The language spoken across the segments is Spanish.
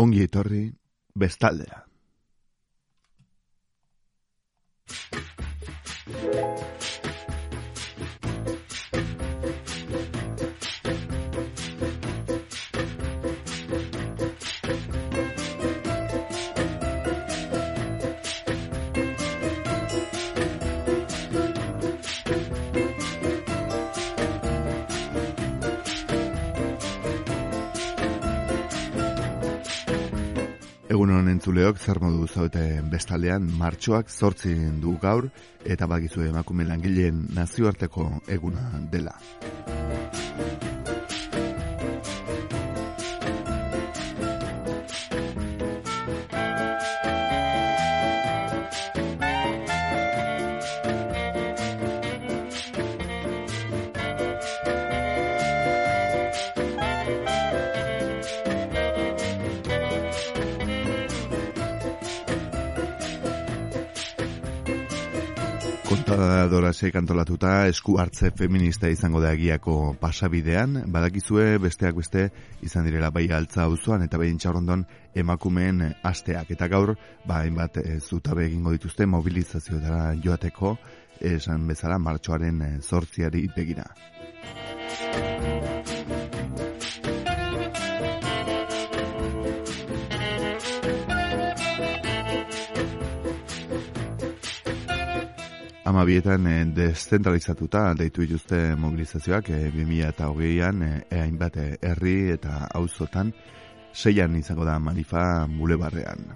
ongi etorri bestaldera. Egun honen entzuleok, zer modu zaute bestaldean, martxoak zortzin du gaur, eta bagizu emakume langileen nazioarteko eguna dela. Zeik antolatuta esku hartze feminista izango da egiako pasabidean, badakizue besteak beste izan direla bai altza auzoan eta behin txarrondon emakumeen asteak. Eta gaur, ba, hainbat e, zutabe egingo dituzte mobilizazioetara joateko, esan bezala martxoaren zortziari begira. Ama bietan e, deszentralizatuta deitu dituzte mobilizazioak e, 2000 eta hogeian e, hainbat herri eta auzotan seian izango da manifa bulebarrean.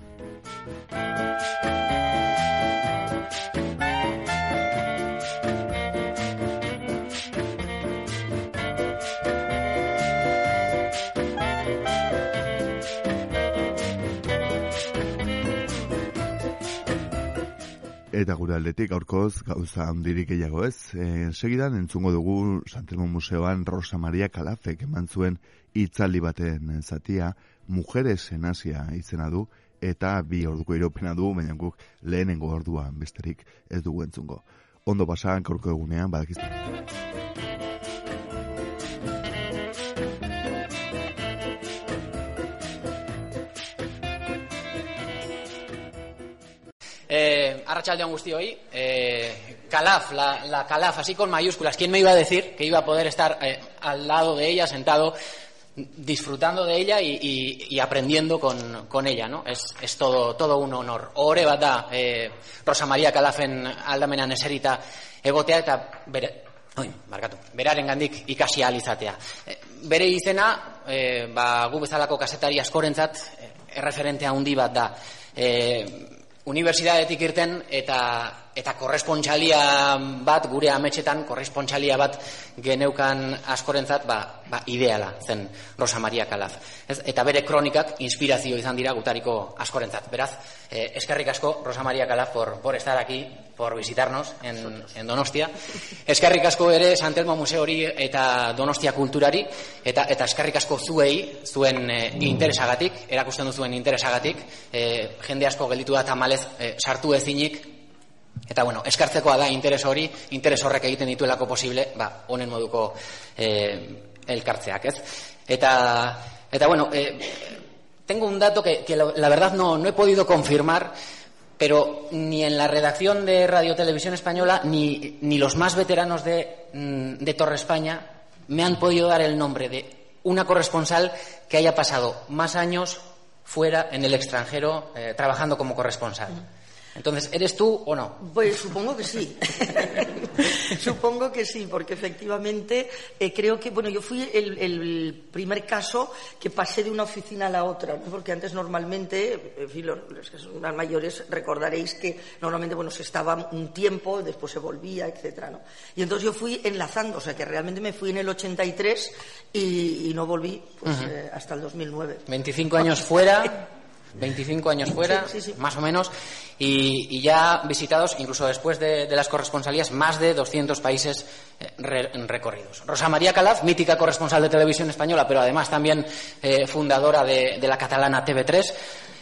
Eta gure aldetik aurkoz gauza handirik gehiago ez. E, segidan entzungo dugu Santelmo Museoan Rosa Maria Kalafek eman zuen itzaldi baten zatia Mujeres en Asia izena du eta bi orduko iropena du, baina guk lehenengo orduan besterik ez dugu entzungo. Ondo pasan korko egunean badakizte. Arrachaldeón guzti hoy. Eh, Calaf, la, la Calaf, así con mayúsculas. ¿Quién me iba a decir que iba a poder estar eh, al lado de ella, sentado, disfrutando de ella y, y, y aprendiendo con, con, ella, ¿no? Es, es todo, todo un honor. Ore bat da, eh, Rosa Maria Calafen aldamenan eserita egotea eta bere, Oi, barkatu. Beraren gandik ikasi alizatea. E, bere izena, e, ba, gu bezalako kasetari askorentzat, erreferentea handi bat da. E, Unibertsitatetik irten eta eta korrespontsalia bat gure ametxetan korrespontsalia bat geneukan askorentzat ba, ba ideala zen Rosa Maria Calaf. Ez, eta bere kronikak inspirazio izan dira gutariko askorentzat. Beraz, eh, eskerrik asko Rosa Maria Calaf por, por estar aquí, por visitarnos en, en Donostia. Eskerrik asko ere Santelmo Museori eta Donostia Kulturari eta eta eskerrik asko zuei, zuen eh, interesagatik, erakusten duzuen interesagatik, eh, jende asko gelditu da tamalez eh, sartu ezinik Eta bueno, eskartzekoa da interes hori, interes horrek egiten dituelako posible, ba, honen moduko eh, elkartzeak, ez? Eta, eta bueno, eh, tengo un dato que, que la, verdad no, no he podido confirmar, pero ni en la redacción de Radio Televisión Española, ni, ni los más veteranos de, mm, de Torre España me han podido dar el nombre de una corresponsal que haya pasado más años fuera, en el extranjero, eh, trabajando como corresponsal. Entonces, ¿eres tú o no? Pues supongo que sí. supongo que sí, porque efectivamente eh, creo que, bueno, yo fui el, el, primer caso que pasé de una oficina a la otra, ¿no? porque antes normalmente, en fin, los, los que son más mayores recordaréis que normalmente, bueno, se estaba un tiempo, después se volvía, etcétera, ¿no? Y entonces yo fui enlazando, o sea, que realmente me fui en el 83 y, y no volví pues, uh -huh. eh, hasta el 2009. 25 años fuera. 25 años fuera, sí, sí, sí. más o menos, y, y, ya visitados, incluso después de, de, las corresponsalías, más de 200 países eh, re, recorridos. Rosa María Calaf, mítica corresponsal de televisión española, pero además también eh, fundadora de, de, la catalana TV3,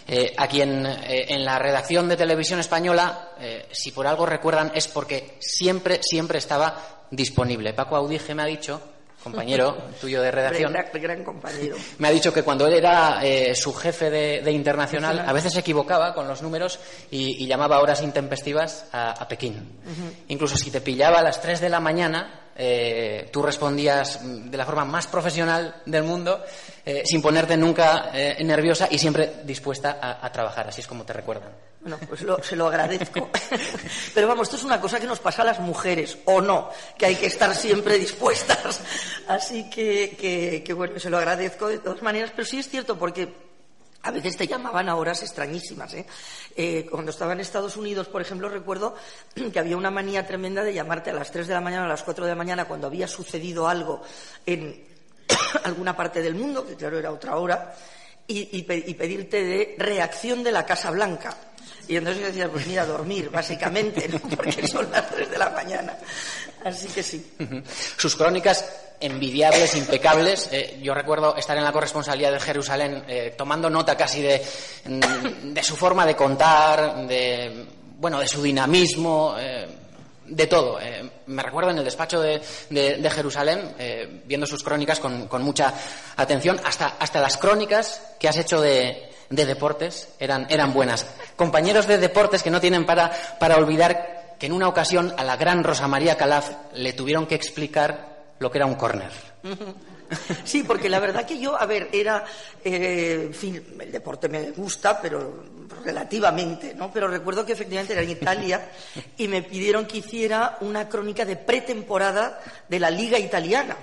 eh, a quien eh, en la redacción de televisión española, si por algo recuerdan, es porque siempre, siempre estaba disponible. Paco Audige me ha dicho compañero tuyo de redacción, Gran, gran compañero. me ha dicho que cuando él era eh, su jefe de, de internacional, a veces se equivocaba con los números y, y llamaba horas intempestivas a, a Pekín. Incluso si te pillaba a las 3 de la mañana, eh, tú respondías de la forma más profesional del mundo, eh, sin ponerte nunca eh, nerviosa y siempre dispuesta a, a trabajar. Así es como te recuerdan. Bueno, pues lo- se lo agradezco. Pero vamos, esto es una cosa que nos pasa a las mujeres, o no, que hay que estar siempre dispuestas. Así que, que, que, bueno, se lo agradezco de todas maneras, pero sí es cierto porque a veces te llamaban a horas extrañísimas. ¿eh? Eh, cuando estaba en Estados Unidos, por ejemplo, recuerdo que había una manía tremenda de llamarte a las 3 de la mañana a las 4 de la mañana cuando había sucedido algo en alguna parte del mundo, que claro era otra hora, y pedirte de reacción de la Casa Blanca. Y entonces yo decía, pues mira, dormir, básicamente, ¿no? porque son las 3 de la mañana. Así que sí. Sus crónicas envidiables, impecables. eh, yo recuerdo estar en la corresponsalía de Jerusalén eh, tomando nota casi de, mm, de su forma de contar, de, bueno, de su dinamismo, eh, de todo. Eh, me recuerdo en el despacho de, de- Jerusalén viendo sus crónicas con, con mucha atención, hasta, hasta las crónicas que has hecho de, de deportes eran, eran buenas. Compañeros de deportes que no tienen para, para olvidar que en una ocasión a la gran Rosa María Calaf le tuvieron que explicar lo que era un córner. Sí, porque la verdad que yo, a ver, era, eh, en fin, el deporte me gusta, pero relativamente, ¿no? Pero recuerdo que efectivamente era en Italia y me pidieron que hiciera una crónica de pretemporada de la Liga Italiana.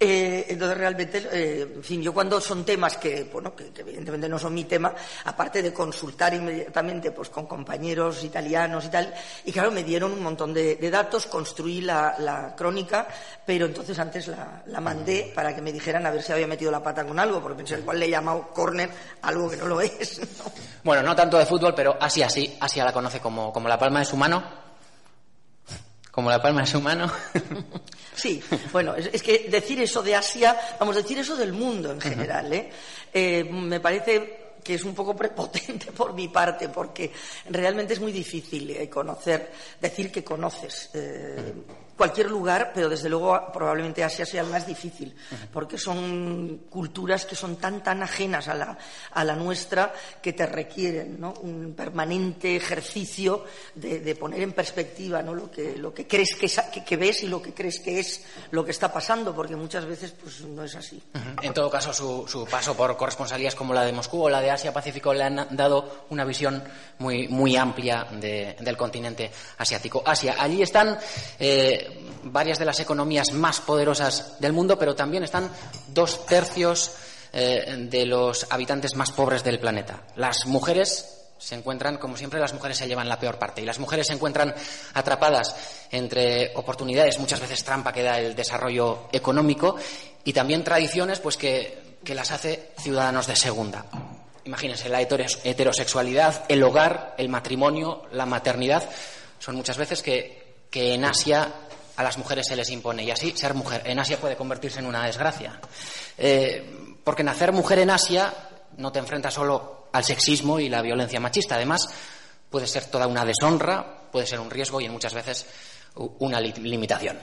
Eh, entonces realmente, eh, en fin, yo cuando son temas que, bueno, que, que evidentemente no son mi tema, aparte de consultar inmediatamente pues con compañeros italianos y tal, y claro, me dieron un montón de, de datos, construí la, la crónica, pero entonces antes la, la mandé para que me dijeran a ver si había metido la pata con algo, porque pensé igual le he llamado corner algo que no lo es. ¿no? Bueno, no tanto de fútbol, pero Asia sí. Asia la conoce como, como la palma de su mano. Como la palma de su mano. Sí, bueno, es, es que decir eso de Asia, vamos a decir eso del mundo en general, ¿eh? Eh, me parece que es un poco prepotente por mi parte, porque realmente es muy difícil eh, conocer, decir que conoces eh, cualquier lugar, pero desde luego probablemente Asia sea el más difícil, porque son culturas que son tan, tan ajenas a la, a la nuestra que te requieren ¿no? un permanente ejercicio de, de poner en perspectiva ¿no? lo, que, lo que crees que, es- que- que ves y lo que crees que es lo que está pasando, porque muchas veces pues, no es así. En todo caso, su, su paso por corresponsalías como la de Moscú o la de Asia-Pacífico le han dado una visión muy, muy amplia de- del continente asiático. Asia, allí están eh, varias de las economías más poderosas del mundo, pero también están dos tercios eh, de los habitantes más pobres del planeta. Las mujeres se encuentran, como siempre, las mujeres se llevan la peor parte y las mujeres se encuentran atrapadas entre oportunidades, muchas veces trampa que da el desarrollo económico y también tradiciones pues que, que las hace ciudadanos de segunda. Imagínense, la heteros- heterosexualidad, el hogar, el matrimonio, la maternidad, son muchas veces que en Asia a las mujeres se les impone y así ser mujer en Asia puede convertirse en una desgracia. Eh, porque nacer mujer en Asia no te enfrenta solo al sexismo y la violencia machista, además puede ser toda una deshonra, puede ser un riesgo y en muchas veces una li- limitación.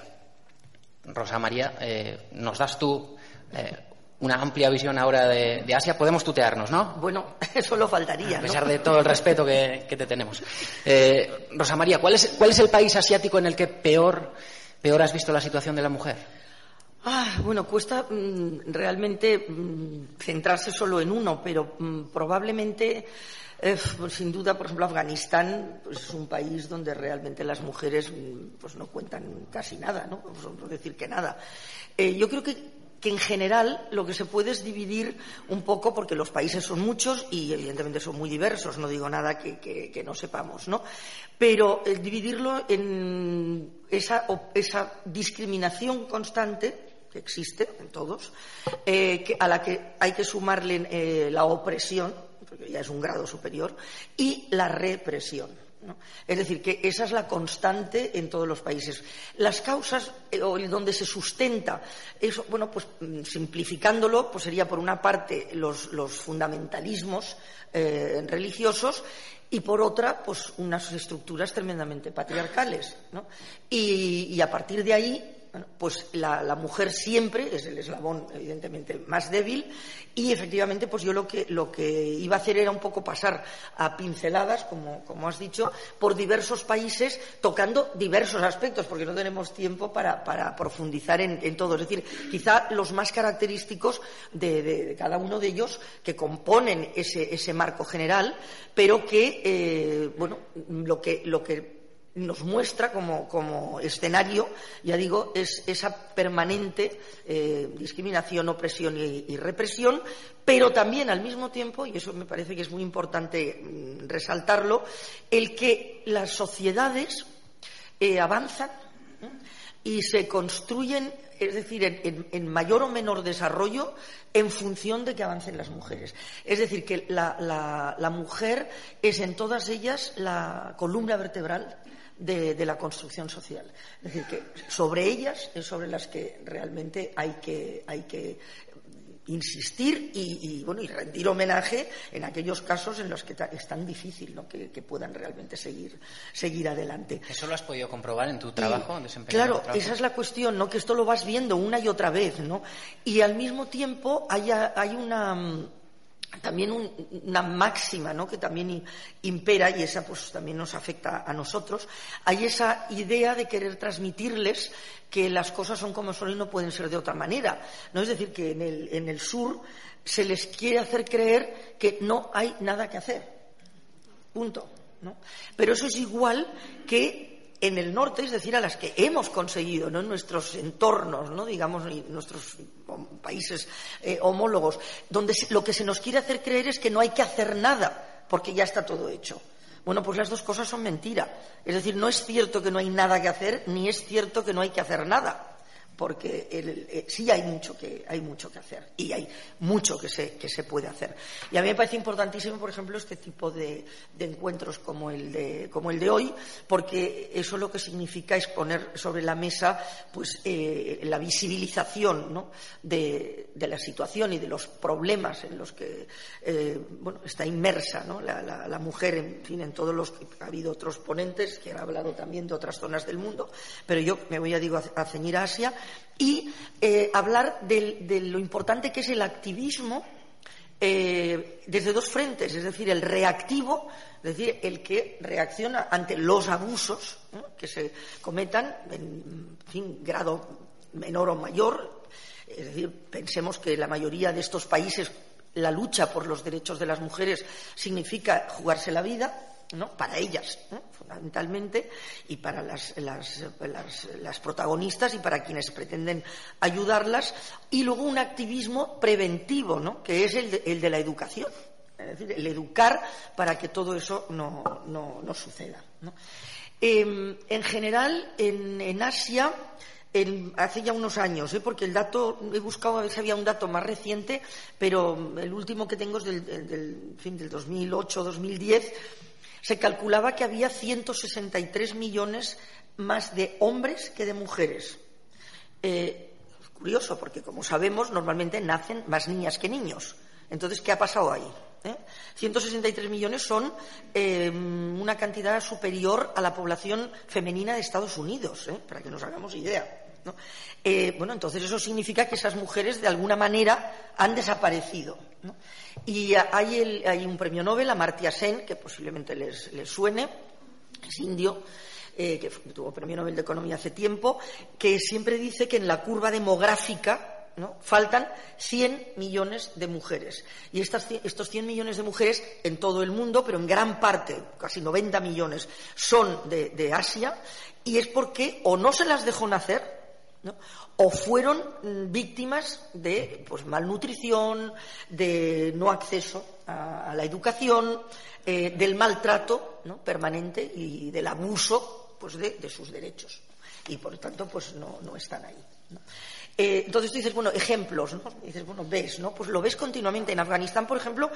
Rosa María, eh, nos das tú eh, una amplia visión ahora de, de Asia. Podemos tutearnos, ¿no? Bueno, eso lo faltaría, A pesar de todo el respeto que, que te tenemos. Eh, Rosa María, ¿cuál es, ¿cuál es el país asiático en el que peor, peor has visto la situación de la mujer? Ah, bueno, cuesta mm, realmente mm, centrarse solo en uno, pero mm, probablemente, eh, pues, sin duda, por ejemplo, Afganistán pues, es un país donde realmente las mujeres pues, no cuentan casi nada, ¿no? Por decir que nada. Eh, yo creo que, que en general lo que se puede es dividir un poco, porque los países son muchos y evidentemente son muy diversos, no digo nada que no sepamos, ¿no? Pero eh, dividirlo en esa, esa discriminación constante que existe en todos, eh, a la que hay que sumarle eh, la opresión, porque ya es un grado superior, y la represión. Es decir, que esa es la constante en todos los países. Las causas eh, o donde se sustenta eso, bueno, pues mm, simplificándolo, pues sería por una parte los, fundamentalismos religiosos y por otra, pues unas estructuras tremendamente patriarcales. ¿no? Y, y a partir de ahí pues la, mujer siempre es el eslabón, evidentemente, más débil y efectivamente, pues yo lo que, lo que iba a hacer era un poco pasar a pinceladas, como, como has dicho, por diversos países, tocando diversos aspectos, porque no tenemos tiempo para, profundizar en, todo. Es decir, quizá los más característicos de, cada uno de ellos que componen ese, ese marco general, pero que, eh, bueno, lo que, lo que nos muestra como, escenario, ya digo, es esa permanente eh, discriminación, opresión y, represión, pero también al mismo tiempo, y eso me parece que es muy importante mm, resaltarlo, el que las sociedades eh, avanzan y se construyen, es decir, en, mayor o menor desarrollo en función de que avancen las mujeres. Es decir, que la mujer es en todas ellas la columna vertebral de, la construcción social. Es decir, que sobre ellas es sobre las que realmente hay que, hay que insistir y, bueno y rendir homenaje en aquellos casos en los que es tan difícil ¿no? que, puedan realmente seguir seguir adelante. Eso lo has podido comprobar en tu trabajo claro esa es la cuestión no que esto lo vas viendo una y otra vez no y al mismo tiempo hay, hay una también una máxima ¿no? que también impera y esa pues también nos afecta a nosotros hay esa idea de querer transmitirles que las cosas son como son y no pueden ser de otra manera no es decir que en el, en el sur se les quiere hacer creer que no hay nada que hacer punto ¿no? pero eso es igual que en el norte, es decir, a las que hemos conseguido ¿no? en nuestros entornos, ¿no? digamos, en nuestros países eh, homólogos, donde lo que se nos quiere hacer creer es que no hay que hacer nada, porque ya está todo hecho. Bueno, pues las dos cosas son mentira. Es decir, no es cierto que no hay nada que hacer, ni es cierto que no hay que hacer nada porque eh, sí hay mucho que hay mucho que hacer y hay mucho que se que se puede hacer y a mí me parece importantísimo por ejemplo este tipo de, encuentros como el de como el de hoy porque eso lo que significa es poner sobre la mesa pues eh, la visibilización ¿no? de, la situación y de los problemas en los que eh, bueno está inmersa ¿no? la, la, mujer en fin en todos los ha habido otros ponentes que han hablado también de otras zonas del mundo pero yo me voy a digo a ceñir a Asia y eh, hablar de, lo importante que es el activismo eh, desde dos frentes, es decir, el reactivo, es decir, el que reacciona ante los abusos que se cometan en fin, grado menor o mayor. Es decir, pensemos que la mayoría de estos países la lucha por los derechos de las mujeres significa jugarse la vida para ellas, fundamentalmente, y para las, protagonistas y para quienes pretenden ayudarlas, y luego un activismo preventivo, ¿no? que es el de, la educación, es decir, el educar para que todo eso no, suceda. Em, en general, en, Asia, hace ya unos años, ¿eh? porque el dato, he buscado a ver si había un dato más reciente, pero el último que tengo es del, del, fin, del 2008-2010, se calculaba que había 163 millones más de hombres que de mujeres. Eh, curioso, porque como sabemos, normalmente nacen más niñas que niños. Entonces, ¿qué ha pasado ahí? 163 ¿Eh? millones son eh, una cantidad superior a la población femenina de Estados Unidos, para que nos hagamos idea. Bueno, entonces eso significa que esas mujeres de alguna manera han desaparecido. Y hay, hay, un premio Nobel, Amartya Sen, que posiblemente les, suene, es indio, eh, que tuvo premio Nobel de Economía hace tiempo, que siempre dice que en la curva demográfica faltan 100 millones de mujeres. Y estos 100 millones de mujeres en todo el mundo, pero en gran parte, casi 90 millones, son de Asia, y es porque o no se las dejó nacer, o fueron víctimas de pues, malnutrición, de no acceso a, la educación, eh, del maltrato permanente y del abuso pues, de, sus derechos. Y por lo tanto, pues no, están ahí. Eh, entonces tú dices, bueno, ejemplos, ¿no? dices, bueno, ves, ¿no? Pues lo ves continuamente. En Afganistán, por ejemplo,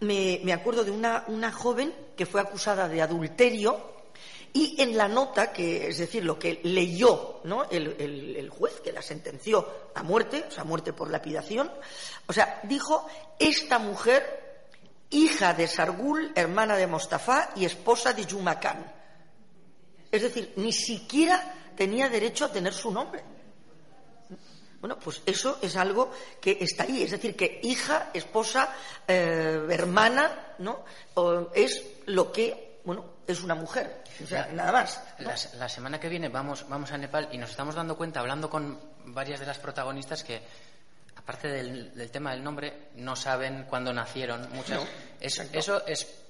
me, me acuerdo de una, una joven que fue acusada de adulterio y en la nota, que es decir, lo que leyó el, juez que la sentenció a muerte, o sea, muerte por lapidación, o sea, dijo, esta mujer, hija de Sargul, hermana de Mostafa y esposa de Yumakan. Es decir, ni siquiera tenía derecho a tener su nombre. Bueno, pues eso es algo que está ahí, es decir, que hija, esposa, eh, hermana, ¿no? es lo que, bueno, es una mujer, o sea, nada más. La, semana que viene vamos, vamos a Nepal y nos estamos dando cuenta, hablando con varias de las protagonistas, que aparte del, tema del nombre, no saben cuándo nacieron muchas. eso es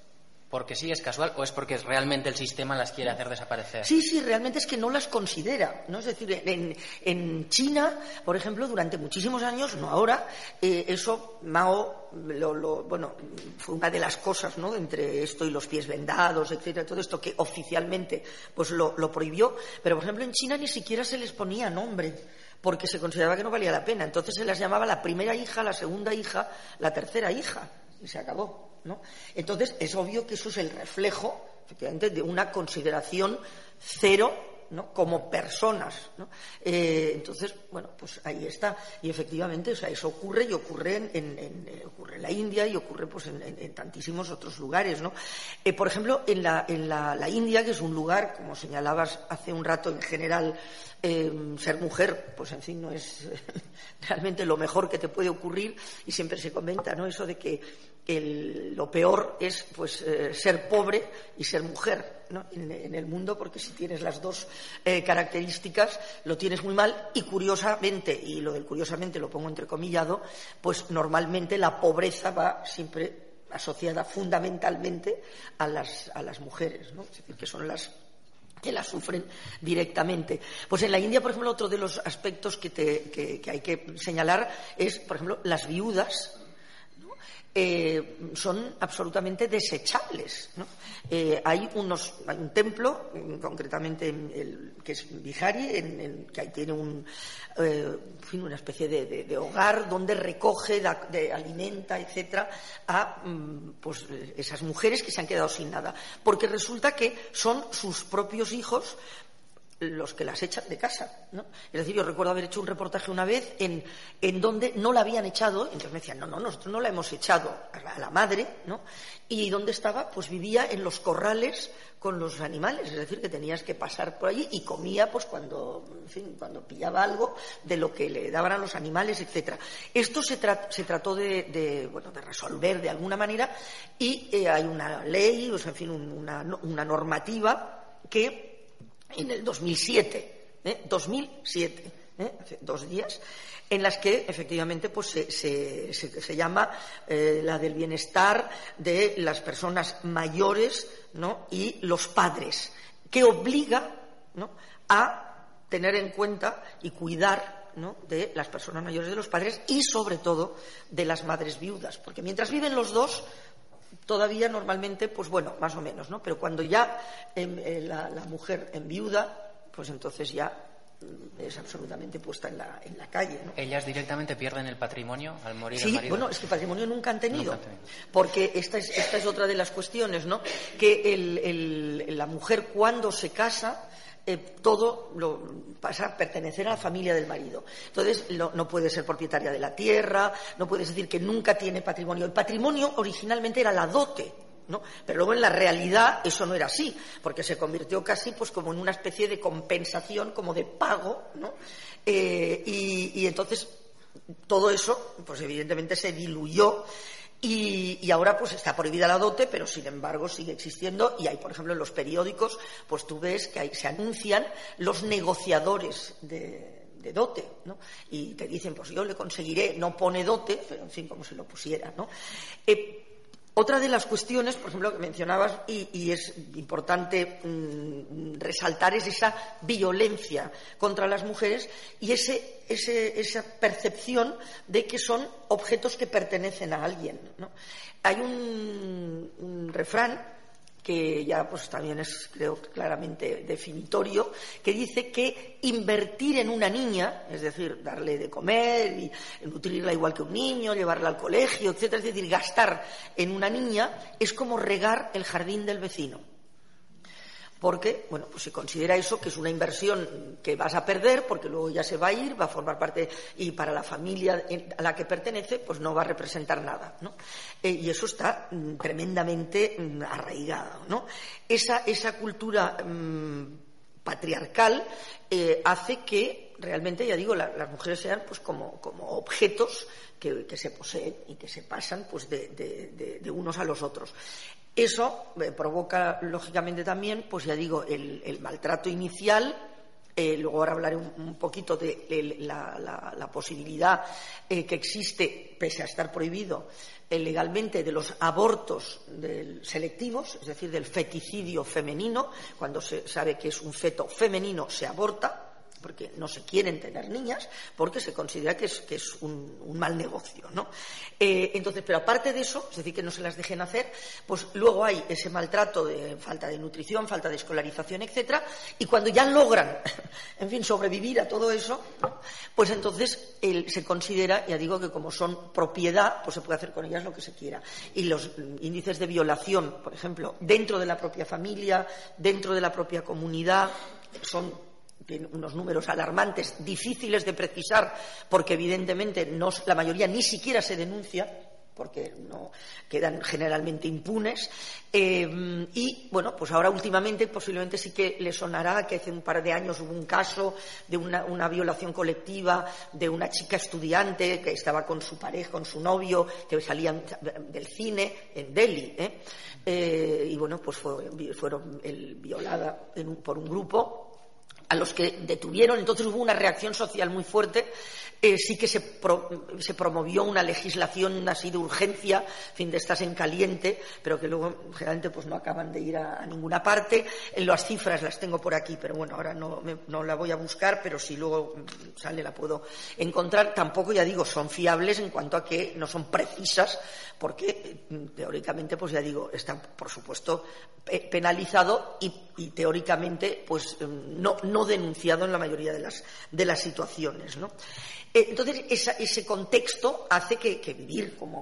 porque sí es casual o es porque realmente el sistema las quiere hacer desaparecer? Sí, sí, realmente es que no las considera. ¿no? Es decir, en, China, por ejemplo, durante muchísimos años, no ahora, eh, eso Mao, lo, bueno, fue una de las cosas, ¿no? Entre esto y los pies vendados, etcétera, todo esto que oficialmente pues lo, lo prohibió. Pero, por ejemplo, en China ni siquiera se les ponía nombre porque se consideraba que no valía la pena. Entonces se las llamaba la primera hija, la segunda hija, la tercera hija. Y se acabó. Entonces, es obvio que eso es el reflejo, efectivamente, de una consideración cero como personas. Eh, entonces, bueno, pues ahí está. Y efectivamente, o sea, eso ocurre y ocurre en, eh, ocurre en la India y ocurre pues, en, tantísimos otros lugares. ¿no? Eh, por ejemplo, en, la, en la, India, que es un lugar, como señalabas hace un rato, en general, ser mujer, pues en fin, no es realmente lo mejor que te puede ocurrir y siempre se comenta, ¿no? Eso de que lo peor es pues eh, ser pobre y ser mujer en, el mundo porque si tienes las dos eh, características lo tienes muy mal y curiosamente y lo del curiosamente lo pongo entrecomillado pues normalmente la pobreza va siempre asociada fundamentalmente a las, a las mujeres es decir que son las que las sufren directamente. Pues en la India, por ejemplo, otro de los aspectos que, que hay que señalar es, por ejemplo, las viudas eh, son absolutamente desechables. Eh, hay, unos, hay un templo, concretamente el, que es Bihari, en, que ahí tiene un, eh, una especie de, hogar donde recoge, de, alimenta, etcétera, a mm, pues, esas mujeres que se han quedado sin nada. Porque resulta que son sus propios hijos los que las echan de casa. ¿no? Es decir, yo recuerdo haber hecho un reportaje una vez en, en donde no la habían echado, entonces me decían, no, no, nosotros no la hemos echado a la, madre, ¿no? Y dónde estaba, pues vivía en los corrales con los animales, es decir, que tenías que pasar por allí y comía, pues cuando, en fin, cuando pillaba algo de lo que le daban a los animales, etcétera. Esto se, se trató de, bueno, de resolver de alguna manera y eh, hay una ley, o sea, en fin, una, una normativa que en el 2007, ¿eh? 2007, ¿eh? hace dos días, en las que efectivamente pues, se, llama eh, la del bienestar de las personas mayores y los padres, que obliga a tener en cuenta y cuidar de las personas mayores de los padres y sobre todo de las madres viudas, porque mientras viven los dos todavía normalmente, pues bueno, más o menos, ¿no? Pero cuando ya em, eh, la, mujer enviuda, pues entonces ya mm, es absolutamente puesta en la, en la calle. ¿no? ¿Ellas directamente pierden el patrimonio al morir sí, el marido? bueno, es que patrimonio nunca han tenido. Porque esta es, esta es otra de las cuestiones, ¿no? Que el, la mujer cuando se casa eh, todo lo pasa a pertenecer a la familia del marido. Entonces, no puede ser propietaria de la tierra, no puede decir que nunca tiene patrimonio. El patrimonio originalmente era la dote, ¿no? Pero luego en la realidad eso no era así, porque se convirtió casi pues como en una especie de compensación, como de pago, ¿no? Eh, y, y entonces todo eso, pues evidentemente se diluyó y, ahora pues está prohibida la dote, pero sin embargo sigue existiendo y hay, por ejemplo, en los periódicos, pues tú ves que se anuncian los negociadores de, dote, ¿no? Y te dicen, pues yo le conseguiré, no pone dote, pero en fin, como si lo pusiera, ¿no? Eh, otra de las cuestiones, por ejemplo, que mencionabas y, es importante mm, resaltar es esa violencia contra las mujeres y esa percepción de que son objetos que pertenecen a alguien. Hay un refrán que ya pues también es creo claramente definitorio, que dice que invertir en una niña, es decir, darle de comer y nutrirla igual que un niño, llevarla al colegio, etcétera, es decir, gastar en una niña es como regar el jardín del vecino porque, bueno, pues se considera eso que es una inversión que vas a perder porque luego ya se va a ir, va a formar parte y para la familia a la que pertenece, pues no va a representar nada, ¿no? Eh, y eso está mm, tremendamente mm, arraigado, ¿no? Esa, esa cultura mm, patriarcal eh, hace que realmente, ya digo, las mujeres sean pues como, objetos que, se poseen y que se pasan pues de, unos a los otros. Eso eh, provoca, lógicamente, también, pues ya digo, el, maltrato inicial, eh, luego ahora hablaré un, poquito de, la, posibilidad que existe, pese a estar prohibido, legalmente de los abortos selectivos, es decir, del feticidio femenino, cuando se sabe que es un feto femenino se aborta, porque no se quieren tener niñas, porque se considera que es, que es un, mal negocio, ¿no? Eh, entonces, pero aparte de eso, es decir, que no se las dejen hacer, pues luego hay ese maltrato de falta de nutrición, falta de escolarización, etcétera, y cuando ya logran, en fin, sobrevivir a todo eso, pues entonces se considera, ya digo que como son propiedad, pues se puede hacer con ellas lo que se quiera. Y los índices de violación, por ejemplo, dentro de la propia familia, dentro de la propia comunidad, son tiene unos números alarmantes, difíciles de precisar, porque evidentemente la mayoría ni siquiera se denuncia, porque no quedan generalmente impunes. Eh, y bueno, pues ahora últimamente posiblemente sí que le sonará que hace un par de años hubo un caso de una, violación colectiva de una chica estudiante que estaba con su pareja, con su novio, que salían del cine en Delhi. ¿eh? Eh, y bueno, pues fue, fueron violada por un grupo a los que detuvieron. Entonces hubo una reacción social muy fuerte. Eh, sí que se, promovió una legislación así de urgencia, fin, de estas en caliente, pero que luego generalmente pues no acaban de ir a, ninguna parte. En las cifras las tengo por aquí, pero bueno, ahora no, no, la voy a buscar, pero si luego sale la puedo encontrar. Tampoco, ya digo, son fiables en cuanto a que no son precisas, porque mm, teóricamente, pues ya digo, están, por supuesto, penalizado y, teóricamente, pues mm, no, no denunciado en la mayoría de las, de las situaciones. ¿no? Eh, entonces, ese contexto hace que, vivir como,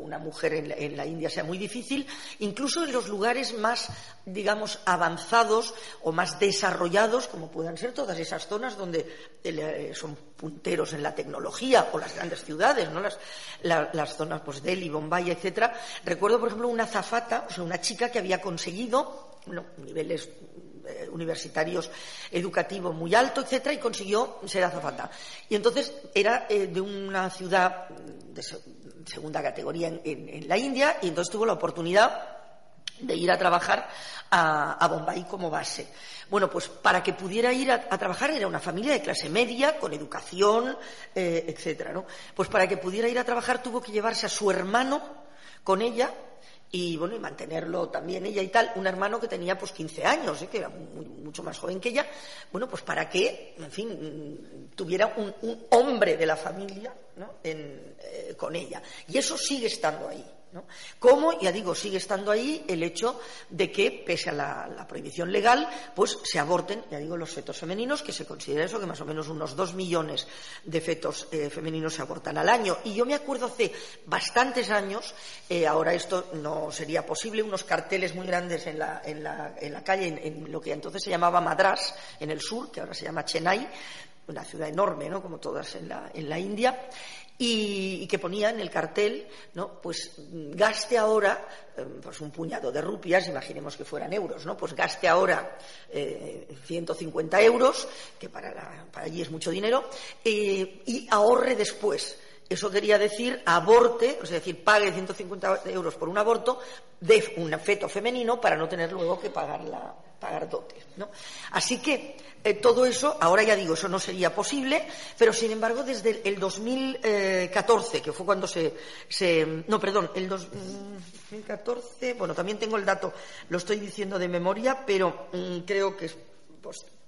una mujer en la, India sea muy difícil, incluso en los lugares más, digamos, avanzados o más desarrollados, como puedan ser todas esas zonas donde eh, son punteros en la tecnología o las grandes ciudades, ¿no? las, las zonas pues, Delhi, Bombay, etcétera. Recuerdo, por ejemplo, una zafata, o sea, una chica que había conseguido niveles eh, universitarios educativos muy alto, etcétera, y consiguió ser azafata. Y entonces era eh, de una ciudad de segunda categoría en, la India, y entonces tuvo la oportunidad de ir a trabajar a, Bombay como base. Bueno, pues para que pudiera ir a, trabajar era una familia de clase media, con educación, eh, etcétera, ¿no? Pues para que pudiera ir a trabajar tuvo que llevarse a su hermano con ella y bueno, y mantenerlo también ella y tal, un hermano que tenía pues 15 años, ¿eh? que era mucho más joven que ella, bueno, pues para que, en fin, tuviera un, hombre de la familia eh, con ella. Y eso sigue estando ahí. ¿No? Como, ya digo, sigue estando ahí el hecho de que, pese a la, prohibición legal, pues se aborten, ya digo, los fetos femeninos, que se considera eso, que más o menos unos dos millones de fetos eh, femeninos se abortan al año. Y yo me acuerdo hace bastantes años, eh, ahora esto no sería posible, unos carteles muy grandes en la, en la, en la calle, en, lo que entonces se llamaba Madras, en el sur, que ahora se llama Chennai, una ciudad enorme, ¿no? como todas en la, en la India, y, que ponía en el cartel, ¿no? Pues gaste ahora, eh, pues un puñado de rupias, imaginemos que fueran euros, ¿no? Pues gaste ahora 150 eh, euros, que para, allí es mucho dinero, eh, y ahorre después. Eso quería decir aborte, es decir, pague 150 euros por un aborto de un feto femenino para no tener luego que pagar la, pagar dotes. ¿no? Así que eh, todo eso, ahora ya digo, eso no sería posible, pero sin embargo desde el 2014, que fue cuando se, no, perdón, el 2014, bueno, también tengo el dato, lo estoy diciendo de memoria, pero mm, creo que es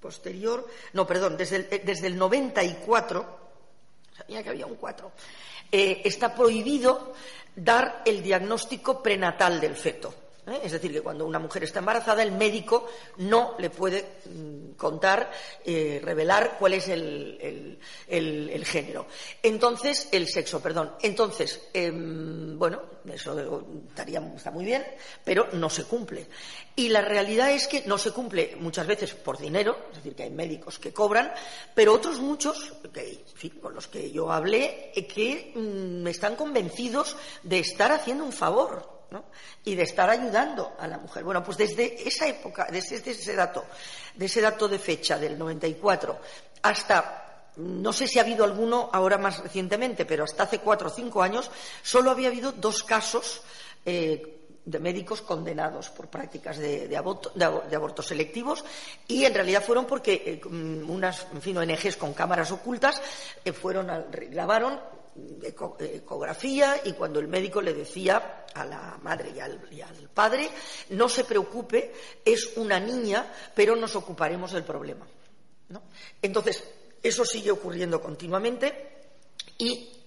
posterior, no, perdón, desde el, eh, desde el 94, sabía que había un 4, eh, está prohibido dar el diagnóstico prenatal del feto. ¿Eh? Es decir, que cuando una mujer está embarazada, el médico no le puede mm, contar, eh, revelar cuál es el, género. Entonces, el sexo, perdón. Entonces, em, bueno, eso estaría, está muy bien, pero no se cumple. Y la realidad es que no se cumple muchas veces por dinero, es decir, que hay médicos que cobran, pero otros muchos, con los que yo hablé, eh, que mm, están convencidos de estar haciendo un favor y de estar ayudando a la mujer. Bueno, pues desde esa época, desde ese dato, de ese dato de fecha del 94 hasta no sé si ha habido alguno ahora más recientemente, pero hasta hace cuatro o cinco años solo había habido dos casos eh, de médicos condenados por prácticas de, abortos selectivos y en realidad fueron porque eh, mm, unas en fin, ONGs con cámaras ocultas eh, fueron grabaron ecografía y cuando el médico le decía a la madre y al, padre no se preocupe es una niña pero nos ocuparemos del problema entonces eso sigue ocurriendo continuamente y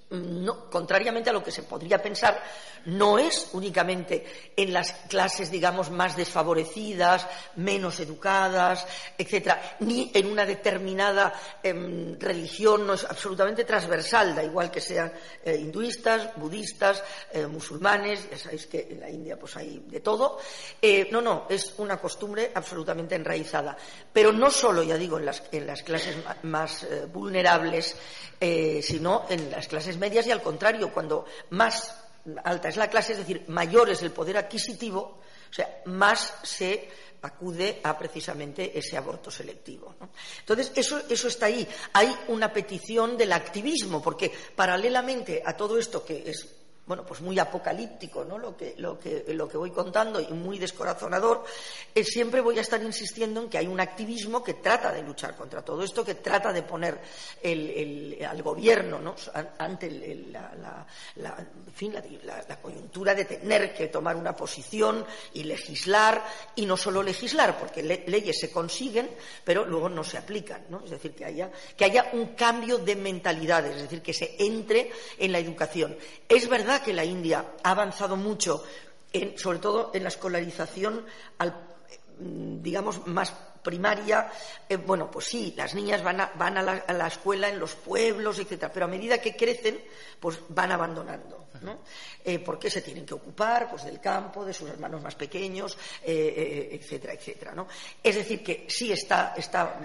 contrariamente a lo que se podría pensar, no es únicamente en las clases, digamos, más desfavorecidas, menos educadas, etcétera, ni en una determinada em, religión, no es absolutamente transversal, da igual que sean eh, hinduistas, budistas, eh, musulmanes, ya sabéis que en la India pues hay de todo. Eh, no, no, es una costumbre absolutamente enraizada. Pero no solo, ya digo, en las, en las clases más vulnerables, sino en las clases medias y al contrario, cuando más alta es la clase, es decir, mayor es el poder adquisitivo, o sea, más se acude a precisamente ese aborto selectivo. Entonces, eso, eso está ahí. Hay una petición del activismo, porque paralelamente a todo esto que es bueno, pues muy apocalíptico, ¿no? Lo que, lo que, lo que voy contando y muy descorazonador, eh, siempre voy a estar insistiendo en que hay un activismo que trata de luchar contra todo esto, que trata de poner al gobierno ¿no? ante la, fin, la, coyuntura de tener que tomar una posición y legislar, y no solo legislar, porque leyes se consiguen, pero luego no se aplican, ¿no? Es decir, que haya, que haya un cambio de mentalidades, es decir, que se entre en la educación. Es verdad que la India ha avanzado mucho, sobre todo en la escolarización, mm, digamos, más primaria, eh, bueno, pues sí, las niñas van, a, la, escuela en los pueblos, etcétera, pero a medida que crecen, pues van abandonando, ¿no? Eh, porque se tienen que ocupar, pues, del campo, de sus hermanos más pequeños, eh, etcétera, etcétera, ¿no? Es decir, que sí está, está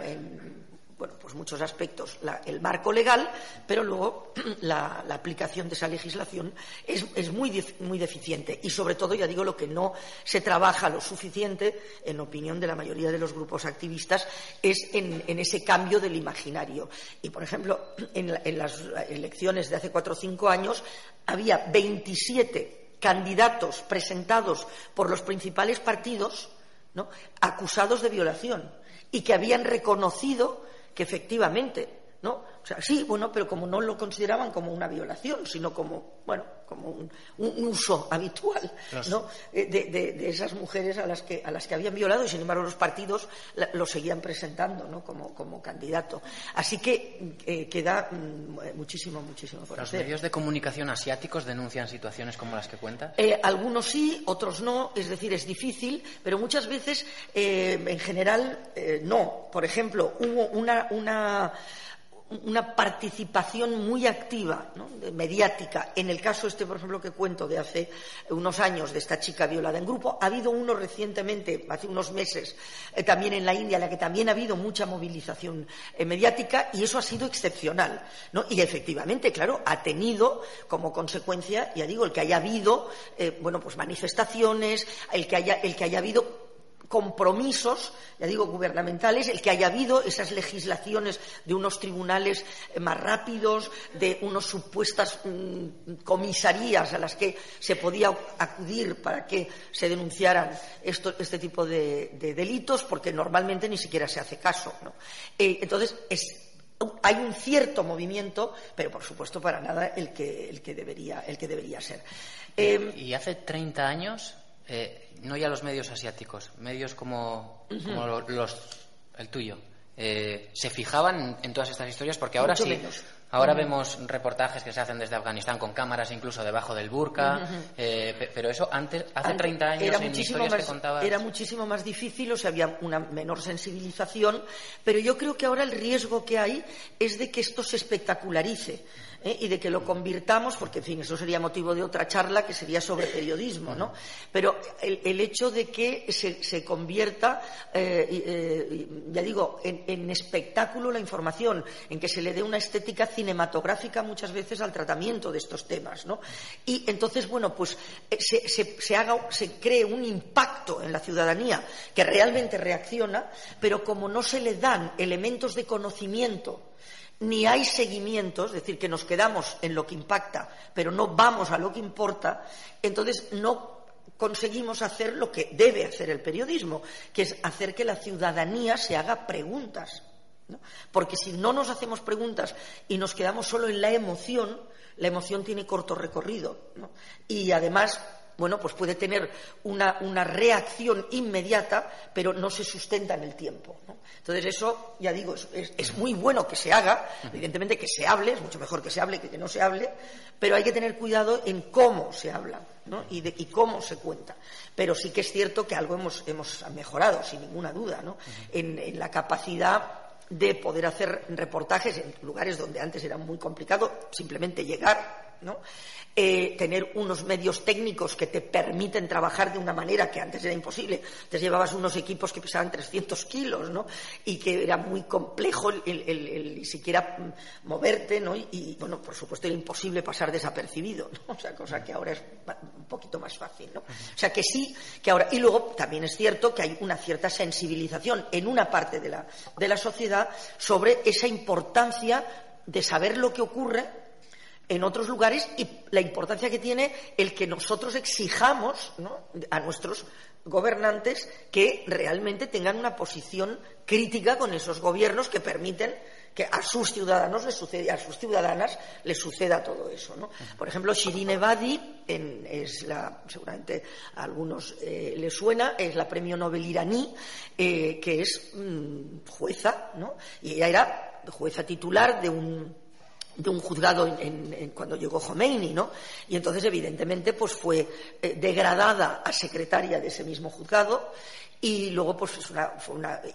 bueno, pues muchos aspectos el marco legal, pero luego la, aplicación de esa legislación es, muy, muy, deficiente y sobre todo, ya digo, lo que no se trabaja lo suficiente, en opinión de la mayoría de los grupos activistas, es en, ese cambio del imaginario. Y, por ejemplo, en, en las elecciones de hace cuatro o cinco años había 27 candidatos presentados por los principales partidos ¿no? acusados de violación y que habían reconocido que efectivamente ¿no? O sea, sí, bueno, pero como no lo consideraban como una violación, sino como, bueno, como un, uso habitual, ¿no? Eh, de, esas mujeres a las que a las que habían violado y sin embargo los partidos lo seguían presentando, ¿no? Como, como candidato. Así que eh, queda mm, muchísimo, muchísimo por ¿Los medios de comunicación asiáticos denuncian situaciones como las que cuentas? Eh, algunos sí, otros no. Es decir, es difícil, pero muchas veces, en general, no. Por ejemplo, hubo una, una una participación muy activa, mediática. En el caso este, por ejemplo, que cuento de hace unos años de esta chica violada en grupo, ha habido uno recientemente, hace unos meses, eh, también en la India, en la que también ha habido mucha movilización eh, mediática y eso ha sido excepcional. Y efectivamente, claro, ha tenido como consecuencia, ya digo, el que haya habido, eh, bueno, pues manifestaciones, el que haya, el que haya habido compromisos, ya digo, gubernamentales, el que haya habido esas legislaciones de unos tribunales eh, más rápidos, de unas supuestas mm, comisarías a las que se podía acudir para que se denunciaran este tipo de, delitos, porque normalmente ni siquiera se hace caso. Eh, entonces, hay un cierto movimiento, pero por supuesto para nada el que, el que, debería, el que debería ser. y hace 30 años eh, no ya los medios asiáticos, medios como, los, el tuyo, eh, se fijaban en todas estas historias porque ahora sí. Ahora vemos reportajes que se hacen desde Afganistán con cámaras incluso debajo del burka, eh, pero eso antes, hace 30 años era muchísimo más, Era muchísimo más difícil, o sea, había una menor sensibilización, pero yo creo que ahora el riesgo que hay es de que esto se espectacularice. ¿Eh? y de que lo convirtamos, porque en fin, eso sería motivo de otra charla que sería sobre periodismo, ¿no? Pero el, hecho de que se, convierta, eh, eh, ya digo, en, espectáculo la información, en que se le dé una estética cinematográfica muchas veces al tratamiento de estos temas, ¿no? Y entonces, bueno, pues eh, se, haga, se cree un impacto en la ciudadanía que realmente reacciona, pero como no se le dan elementos de conocimiento ni hay seguimiento, es decir, que nos quedamos en lo que impacta, pero no vamos a lo que importa, entonces no conseguimos hacer lo que debe hacer el periodismo, que es hacer que la ciudadanía se haga preguntas. Porque si no nos hacemos preguntas y nos quedamos solo en la emoción, la emoción tiene corto recorrido. Y además bueno, pues puede tener una, reacción inmediata, pero no se sustenta en el tiempo. Entonces, eso, ya digo, es, muy bueno que se haga, evidentemente que se hable, es mucho mejor que se hable que que no se hable, pero hay que tener cuidado en cómo se habla y, de, cómo se cuenta. Pero sí que es cierto que algo hemos, mejorado, sin ninguna duda, en la capacidad de poder hacer reportajes en lugares donde antes era muy complicado simplemente llegar, ¿no? Eh, tener unos medios técnicos que te permiten trabajar de una manera que antes era imposible. Antes llevabas unos equipos que pesaban 300 kilos, ¿no? Y que era muy complejo el, ni siquiera moverte, ¿no? Y, bueno, por supuesto era imposible pasar desapercibido, ¿no? O sea, cosa que ahora es un poquito más fácil, ¿no? O sea, que sí, que ahora... Y luego también es cierto que hay una cierta sensibilización en una parte de la, de la sociedad sobre esa importancia de saber lo que ocurre en otros lugares y la importancia que tiene el que nosotros exijamos a nuestros gobernantes que realmente tengan una posición crítica con esos gobiernos que permiten que a sus ciudadanos les suceda, a sus ciudadanas les suceda todo eso. Por ejemplo, Shirin Ebadi, es la, seguramente a algunos eh, les suena, es la premio Nobel iraní, eh, que es mm, jueza, ¿no? y ella era jueza titular de un de un juzgado en, cuando llegó Khomeini, ¿no? Y entonces, evidentemente, pues fue eh, degradada a secretaria de ese mismo juzgado y luego pues es una,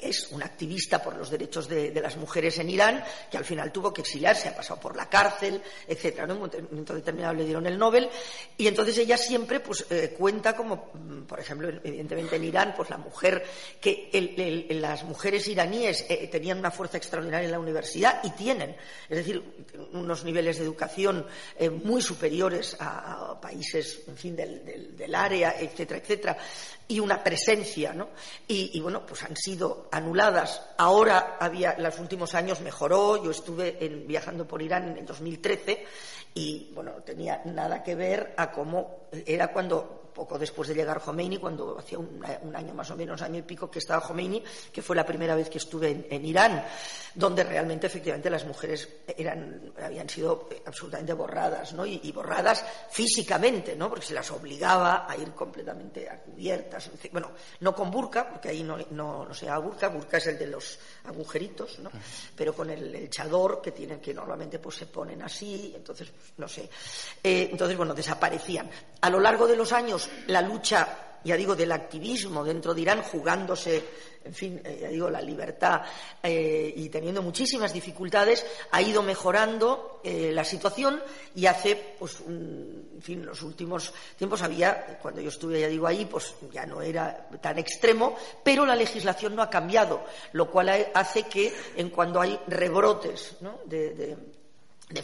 es una activista por los derechos de, las mujeres en Irán que al final tuvo que exiliarse, ha pasado por la cárcel, etcétera. En un momento determinado le dieron el Nobel y entonces ella siempre pues eh, cuenta como, mm, por ejemplo, evidentemente en Irán, pues la mujer que las mujeres iraníes eh, tenían una fuerza extraordinaria en la universidad y tienen, es decir, unos niveles de educación eh, muy superiores a, países, en fin, del, del área, etcétera, etcétera y una presencia, ¿no? Y, bueno, pues han sido anuladas. Ahora había, los últimos años mejoró. Yo estuve viajando por Irán en el 2013 y bueno, tenía nada que ver a cómo era cuando poco después de llegar Khomeini, cuando hacía un, año más o menos, año y pico que estaba Khomeini, que fue la primera vez que estuve en, Irán, donde realmente efectivamente las mujeres eran, habían sido absolutamente borradas, ¿no? Y, borradas físicamente, ¿no? Porque se las obligaba a ir completamente a cubiertas, bueno, no con burka, porque ahí no, no, se llama burka, burka es el de los agujeritos, ¿no? Pero con el, chador que tienen, que normalmente pues se ponen así, entonces, no sé. Eh, entonces, bueno, desaparecían. A lo largo de los años la lucha, ya digo, del activismo dentro de Irán, jugándose, en fin, eh, ya digo, la libertad eh, y teniendo muchísimas dificultades, ha ido mejorando eh, la situación y hace, pues, en fin, los últimos tiempos había, cuando yo estuve, ya digo, ahí, pues ya no era tan extremo, pero la legislación no ha cambiado, lo cual hace que, en cuando hay rebrotes de de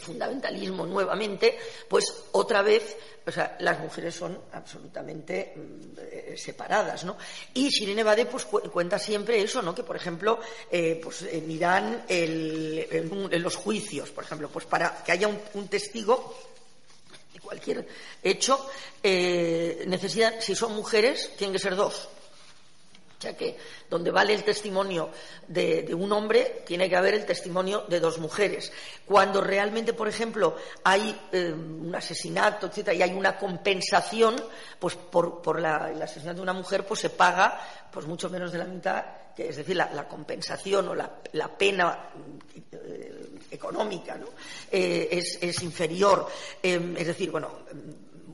fundamentalismo nuevamente, pues otra vez o sea, las mujeres son absolutamente mm, eh, separadas, ¿no? Y Shirine Bade pues cuenta siempre eso, ¿no? Que por ejemplo, eh, pues Irán en, los juicios, por ejemplo, pues para que haya un, testigo de cualquier hecho, eh, necesitan, si son mujeres, tienen que ser dos. O sea que donde vale el testimonio de, un hombre, tiene que haber el testimonio de dos mujeres. Cuando realmente, por ejemplo, hay eh, un asesinato, etcétera, y hay una compensación, pues por, el asesinato de una mujer, pues se paga pues mucho menos de la mitad, es decir, la, compensación o la, pena eh, económica. Eh, es, inferior. es decir, bueno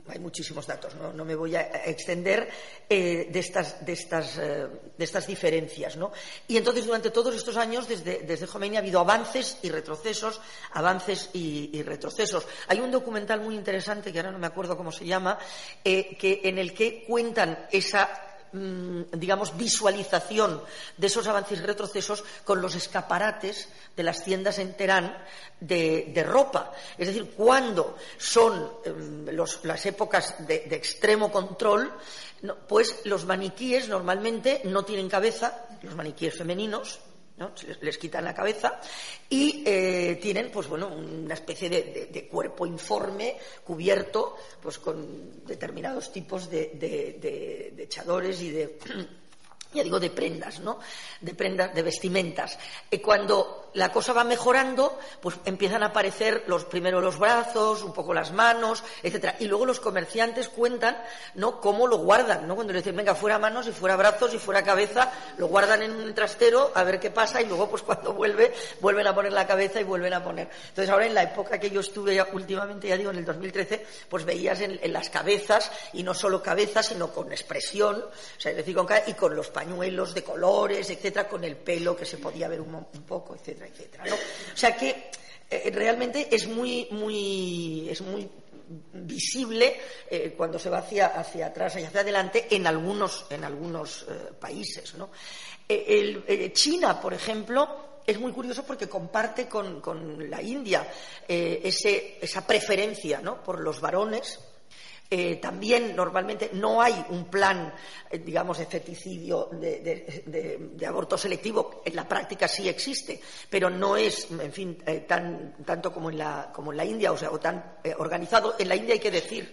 hay muchísimos datos, no, me voy a extender eh, de, estas, de, estas, eh, de, estas, diferencias. ¿no? Y entonces, durante todos estos años, desde, desde Khomeini ha habido avances y retrocesos, avances y, retrocesos. Hay un documental muy interesante, que ahora no me acuerdo cómo se llama, eh, que, en el que cuentan esa digamos, visualización de esos avances y retrocesos con los escaparates de las tiendas en Teherán de, ropa. Es decir, cuando son em, las épocas de, extremo control, pues los maniquíes normalmente no tienen cabeza, los maniquíes femeninos, les, quitan la cabeza y eh, tienen pues bueno una especie de, cuerpo informe cubierto pues con determinados tipos de, de echadores y de ya digo, de prendas, ¿no? De prendas, de vestimentas. Y cuando la cosa va mejorando, pues empiezan a aparecer los primero los brazos, un poco las manos, etcétera. Y luego los comerciantes cuentan, ¿no? Cómo lo guardan, ¿no? Cuando le dicen, venga, fuera manos y fuera brazos y fuera cabeza, lo guardan en un trastero a ver qué pasa y luego, pues cuando vuelve, vuelven a poner la cabeza y vuelven a poner. Entonces ahora en la época que yo estuve ya, últimamente, ya digo, en el 2013, pues veías en, las cabezas, y no solo cabezas, sino con expresión, o sea, es decir, con, y con los pañuelos de colores, etcétera, con el pelo que se podía ver un, poco, etcétera, etcétera. O sea que eh, realmente es muy, muy, es muy visible eh, cuando se va hacia, hacia atrás y hacia adelante en algunos, en algunos eh, países. China, por ejemplo, es muy curioso porque comparte con, con la India ese, esa preferencia ¿no? por los varones eh, también normalmente no hay un plan, eh, digamos, de feticidio, de, aborto selectivo. En la práctica sí existe, pero no es, en fin, eh, tan, tanto como en, la, como en la India, o sea, o tan organizado. En la India hay que decir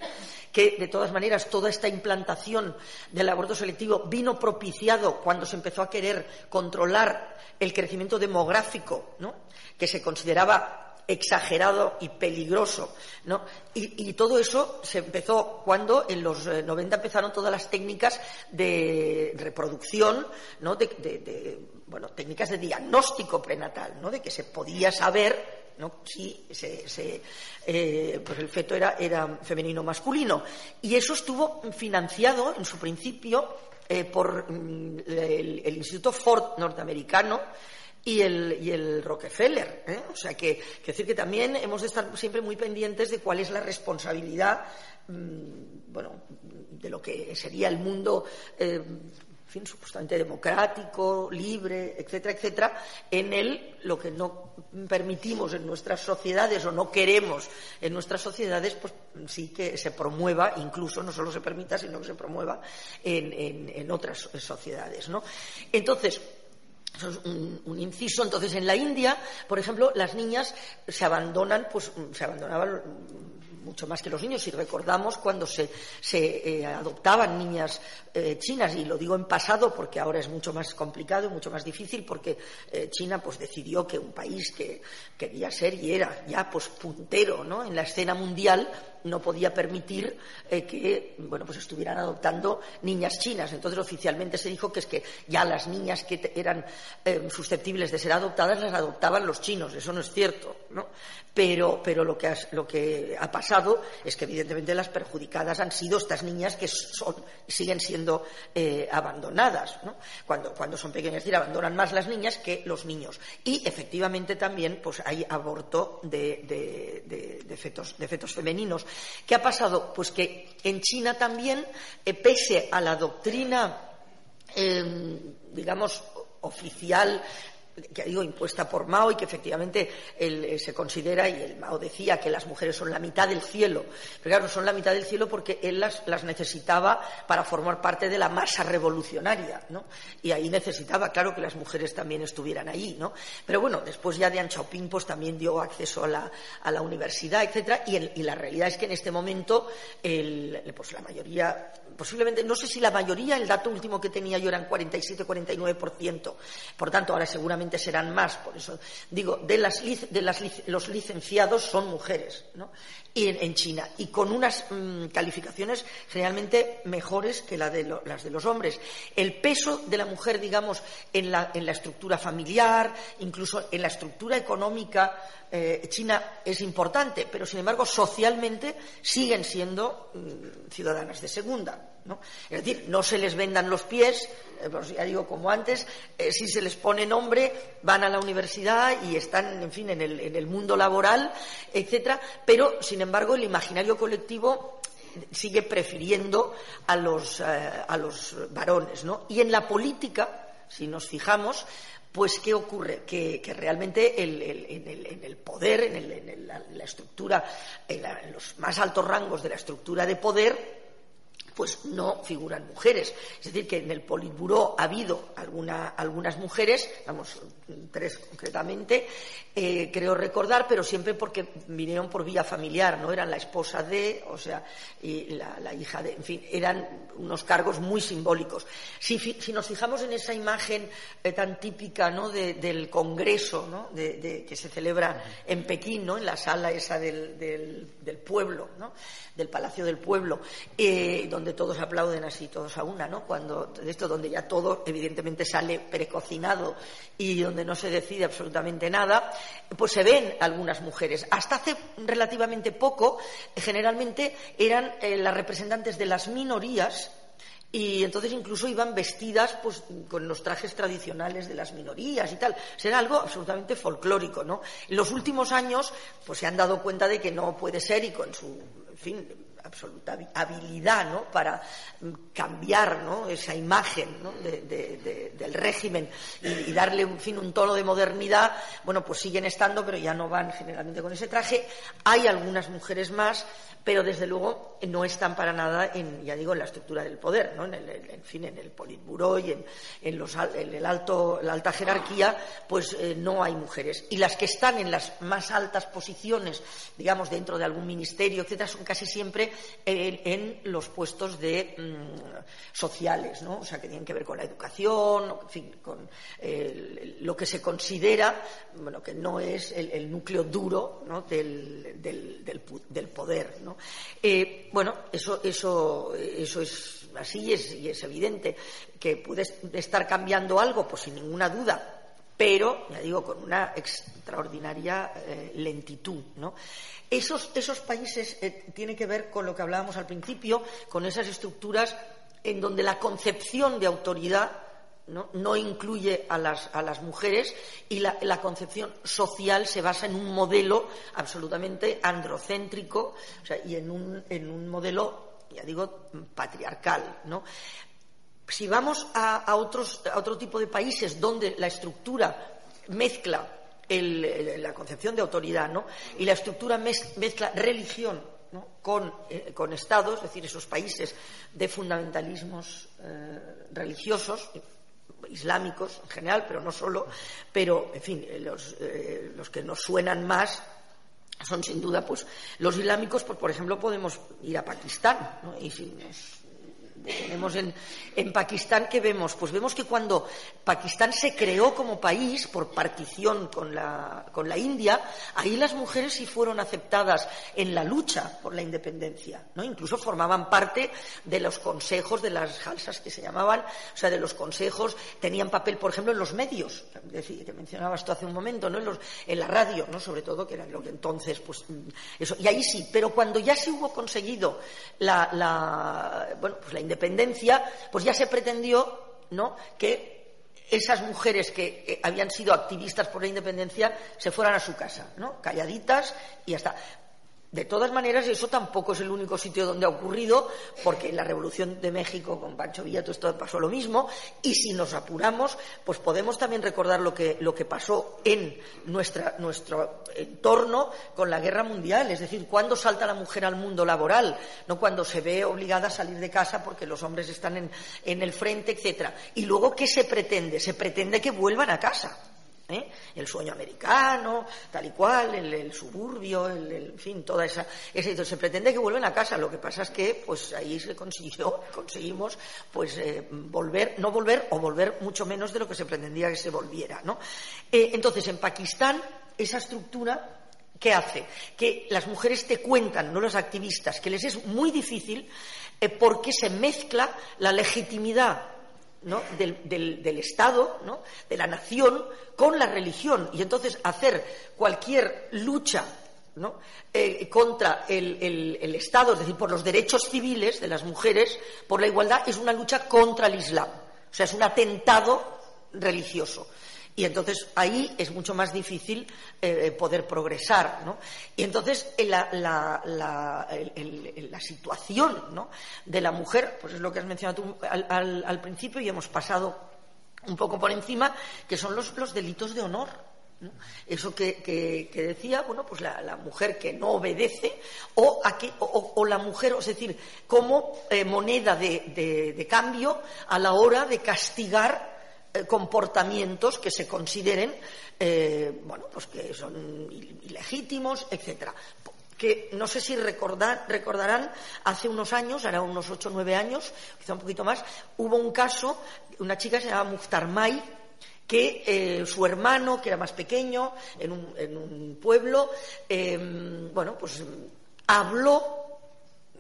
que, de todas maneras, toda esta implantación del aborto selectivo vino propiciado cuando se empezó a querer controlar el crecimiento demográfico, ¿no? que se consideraba exagerado y peligroso. ¿no? Y, todo eso se empezó cuando en los 90 eh, empezaron todas las técnicas de reproducción, ¿no? de, bueno, técnicas de diagnóstico prenatal, ¿no? de que se podía saber ¿no? si se, eh, pues el feto era, era femenino o masculino. Y eso estuvo financiado en su principio eh, por mm, el Instituto Ford norteamericano y el, y el Rockefeller. ¿eh? O sea que, decir que también hemos de estar siempre muy pendientes de cuál es la responsabilidad, mm, bueno, de lo que sería el mundo. Eh, en fin, supuestamente democrático, libre, etcétera, etcétera, en él lo que no permitimos en nuestras sociedades o no queremos en nuestras sociedades, pues sí que se promueva, incluso no solo se permita, sino que se promueva en, en, en otras sociedades, ¿no? Entonces, eso es un, inciso. Entonces, en la India, por ejemplo, las niñas se abandonan, pues se abandonaban mucho más que los niños. Si recordamos cuando se, se eh, adoptaban niñas eh, chinas, y lo digo en pasado porque ahora es mucho más complicado mucho más difícil, porque eh, China pues decidió que un país que quería ser y era ya pues puntero ¿no? en la escena mundial no podía permitir que bueno pues estuvieran adoptando niñas chinas. Entonces oficialmente se dijo que es que ya las niñas que eran susceptibles de ser adoptadas las adoptaban los chinos. Eso no es cierto, ¿no? Pero, pero lo, que lo que ha pasado es que evidentemente las perjudicadas han sido estas niñas que siguen siendo eh, abandonadas. Cuando, son pequeñas, es decir, abandonan más las niñas que los niños. Y efectivamente también pues, hay aborto de, fetos, de fetos femeninos. ¿Qué ha pasado? Pues que en China también, eh, pese a la doctrina, em, digamos, oficial que digo impuesta por Mao y que efectivamente él, eh, se considera, y el Mao decía que las mujeres son la mitad del cielo. Pero claro, son la mitad del cielo porque él las, las necesitaba para formar parte de la masa revolucionaria, ¿no? Y ahí necesitaba, claro, que las mujeres también estuvieran ahí, ¿no? Pero bueno, después ya de Xiaoping pues también dio acceso a la, a la universidad, etcétera, y, y, la realidad es que en este momento el, pues la mayoría posiblemente, no sé si la mayoría, el dato último que tenía yo eran 47-49%, por tanto ahora seguramente serán más, por eso digo, de, los licenciados son mujeres, ¿no? Y en, China, y con unas mm, calificaciones generalmente mejores que las de los hombres. El peso de la mujer, digamos, en la, en la estructura familiar, incluso en la estructura económica eh, China es importante, pero sin embargo socialmente siguen siendo mm, ciudadanas de segunda. Es decir, no se les vendan los pies, eh, pues ya digo como antes, eh, si se les pone nombre, van a la universidad y están, en fin, en el, en el mundo laboral, etcétera, pero sin embargo el imaginario colectivo sigue prefiriendo a los, a los varones, ¿no? Y en la política, si nos fijamos, pues ¿qué ocurre? Que, realmente en, el, poder, en, la, estructura, en los más altos rangos de la estructura de poder, pues no figuran mujeres. Es decir, que en el Politburó ha habido algunas mujeres, vamos, tres concretamente, eh, creo recordar, pero siempre porque vinieron por vía familiar, no eran la esposa de, o sea, y la, hija de, en fin, eran unos cargos muy simbólicos. Si, nos fijamos en esa imagen eh, tan típica ¿no? del Congreso ¿no? de, que se celebra en Pekín, ¿no? en la sala esa del, del, pueblo, ¿no? del Palacio del Pueblo, eh, donde todos aplauden así, todos a una, ¿no? Cuando esto, donde ya todo evidentemente sale precocinado y donde no se decide absolutamente nada, pues se ven algunas mujeres. Hasta hace relativamente poco, generalmente eran eh, las representantes de las minorías y entonces incluso iban vestidas pues con los trajes tradicionales de las minorías y tal. Será algo absolutamente folclórico, ¿no? En los últimos años pues se han dado cuenta de que no puede ser y con su en fin absoluta habilidad ¿no? para mm, cambiar ¿no? esa imagen ¿no? del régimen y, darle un, fin, un tono de modernidad, bueno, pues siguen estando, pero ya no van generalmente con ese traje. Hay algunas mujeres más, pero desde luego no están para nada en, ya digo, en la estructura del poder, ¿no? en, el, en fin, en el politburó y en, los, el alto, la alta jerarquía, pues eh, no hay mujeres. Y las que están en las más altas posiciones, digamos, dentro de algún ministerio, etcétera, son casi siempre en, los puestos de mm, sociales, ¿no? O sea, que tienen que ver con la educación, en fin, con lo que se considera, bueno, que no es el, núcleo duro del, del, poder, ¿no? Eh, bueno, eso, eso, eso es así y es, y es evidente que puede estar cambiando algo, pues sin ninguna duda, pero, ya digo, con una extraordinaria eh, lentitud. ¿no? Esos, esos países eh, tienen que ver con lo que hablábamos al principio, con esas estructuras en donde la concepción de autoridad no, incluye a las, a las, mujeres y la, concepción social se basa en un modelo absolutamente androcéntrico y en un, en un modelo, ya digo, patriarcal. ¿no? Si vamos a, otros, a otro tipo de países donde la estructura mezcla la concepción de autoridad ¿no? y la estructura mezcla religión con, eh, con, Estados, es decir, esos países de fundamentalismos eh, religiosos, islámicos en general, pero no solo, pero, en fin, eh, los, los que nos suenan más son sin duda pues los islámicos, pues, por ejemplo, podemos ir a Pakistán, ¿no? y si nos tenemos en, en, Pakistán, ¿qué vemos? Pues vemos que cuando Pakistán se creó como país por partición con la, India, ahí las mujeres sí fueron aceptadas en la lucha por la independencia, ¿no? Incluso formaban parte de los consejos de las jalsas que se llamaban, o sea, de los consejos, tenían papel, por ejemplo, en los medios, que mencionabas tú hace un momento, ¿no? En, la radio, ¿no? Sobre todo, que era lo que entonces, pues, eso, y ahí sí, pero cuando ya se hubo conseguido bueno, pues la independencia, independencia, pues ya se pretendió ¿no? que esas mujeres que eh, habían sido activistas por la independencia se fueran a su casa, ¿no? calladitas y ya está. De todas maneras, eso tampoco es el único sitio donde ha ocurrido, porque en la Revolución de México con Pancho Villa todo esto pasó lo mismo, y si nos apuramos, pues podemos también recordar lo que, lo que pasó en nuestra, nuestro entorno con la Guerra Mundial, es decir, cuando salta la mujer al mundo laboral, no cuando se ve obligada a salir de casa porque los hombres están en, en el frente, etcétera. Y luego, ¿qué se pretende? Se pretende que vuelvan a casa. ¿Eh? el sueño americano, tal y cual, el, suburbio, el, en fin, toda esa, esa, se pretende que vuelvan a casa. Lo que pasa es que, pues ahí se consiguió, conseguimos, pues eh, volver, no volver o volver mucho menos de lo que se pretendía que se volviera, ¿no? Eh, entonces, en Pakistán, esa estructura ¿Qué hace? Que las mujeres te cuentan, no los activistas, que les es muy difícil porque se mezcla la legitimidad del, Estado, de la nación, con la religión. Y entonces hacer cualquier lucha eh, contra el, Estado, es decir, por los derechos civiles de las mujeres, por la igualdad, es una lucha contra el Islam. O sea, es un atentado religioso. Y entonces ahí es mucho más difícil eh, poder progresar. ¿no? Y entonces la, la, situación ¿no? de la mujer, pues es lo que has mencionado tú al, al, principio y hemos pasado un poco por encima, que son los, los delitos de honor. ¿no? Eso que, decía, bueno, pues la, mujer que no obedece o, aquí, o, o la mujer, es decir, como eh, moneda de, de, cambio a la hora de castigar eh, comportamientos que se consideren, eh, bueno, pues que son ilegítimos, etcétera. Que no sé si recordar, recordarán, hace unos años, ahora unos ocho o nueve años, quizá un poquito más, hubo un caso, una chica se llamaba Mukhtar May, que eh, su hermano, que era más pequeño, en un, en un pueblo, eh, bueno, pues habló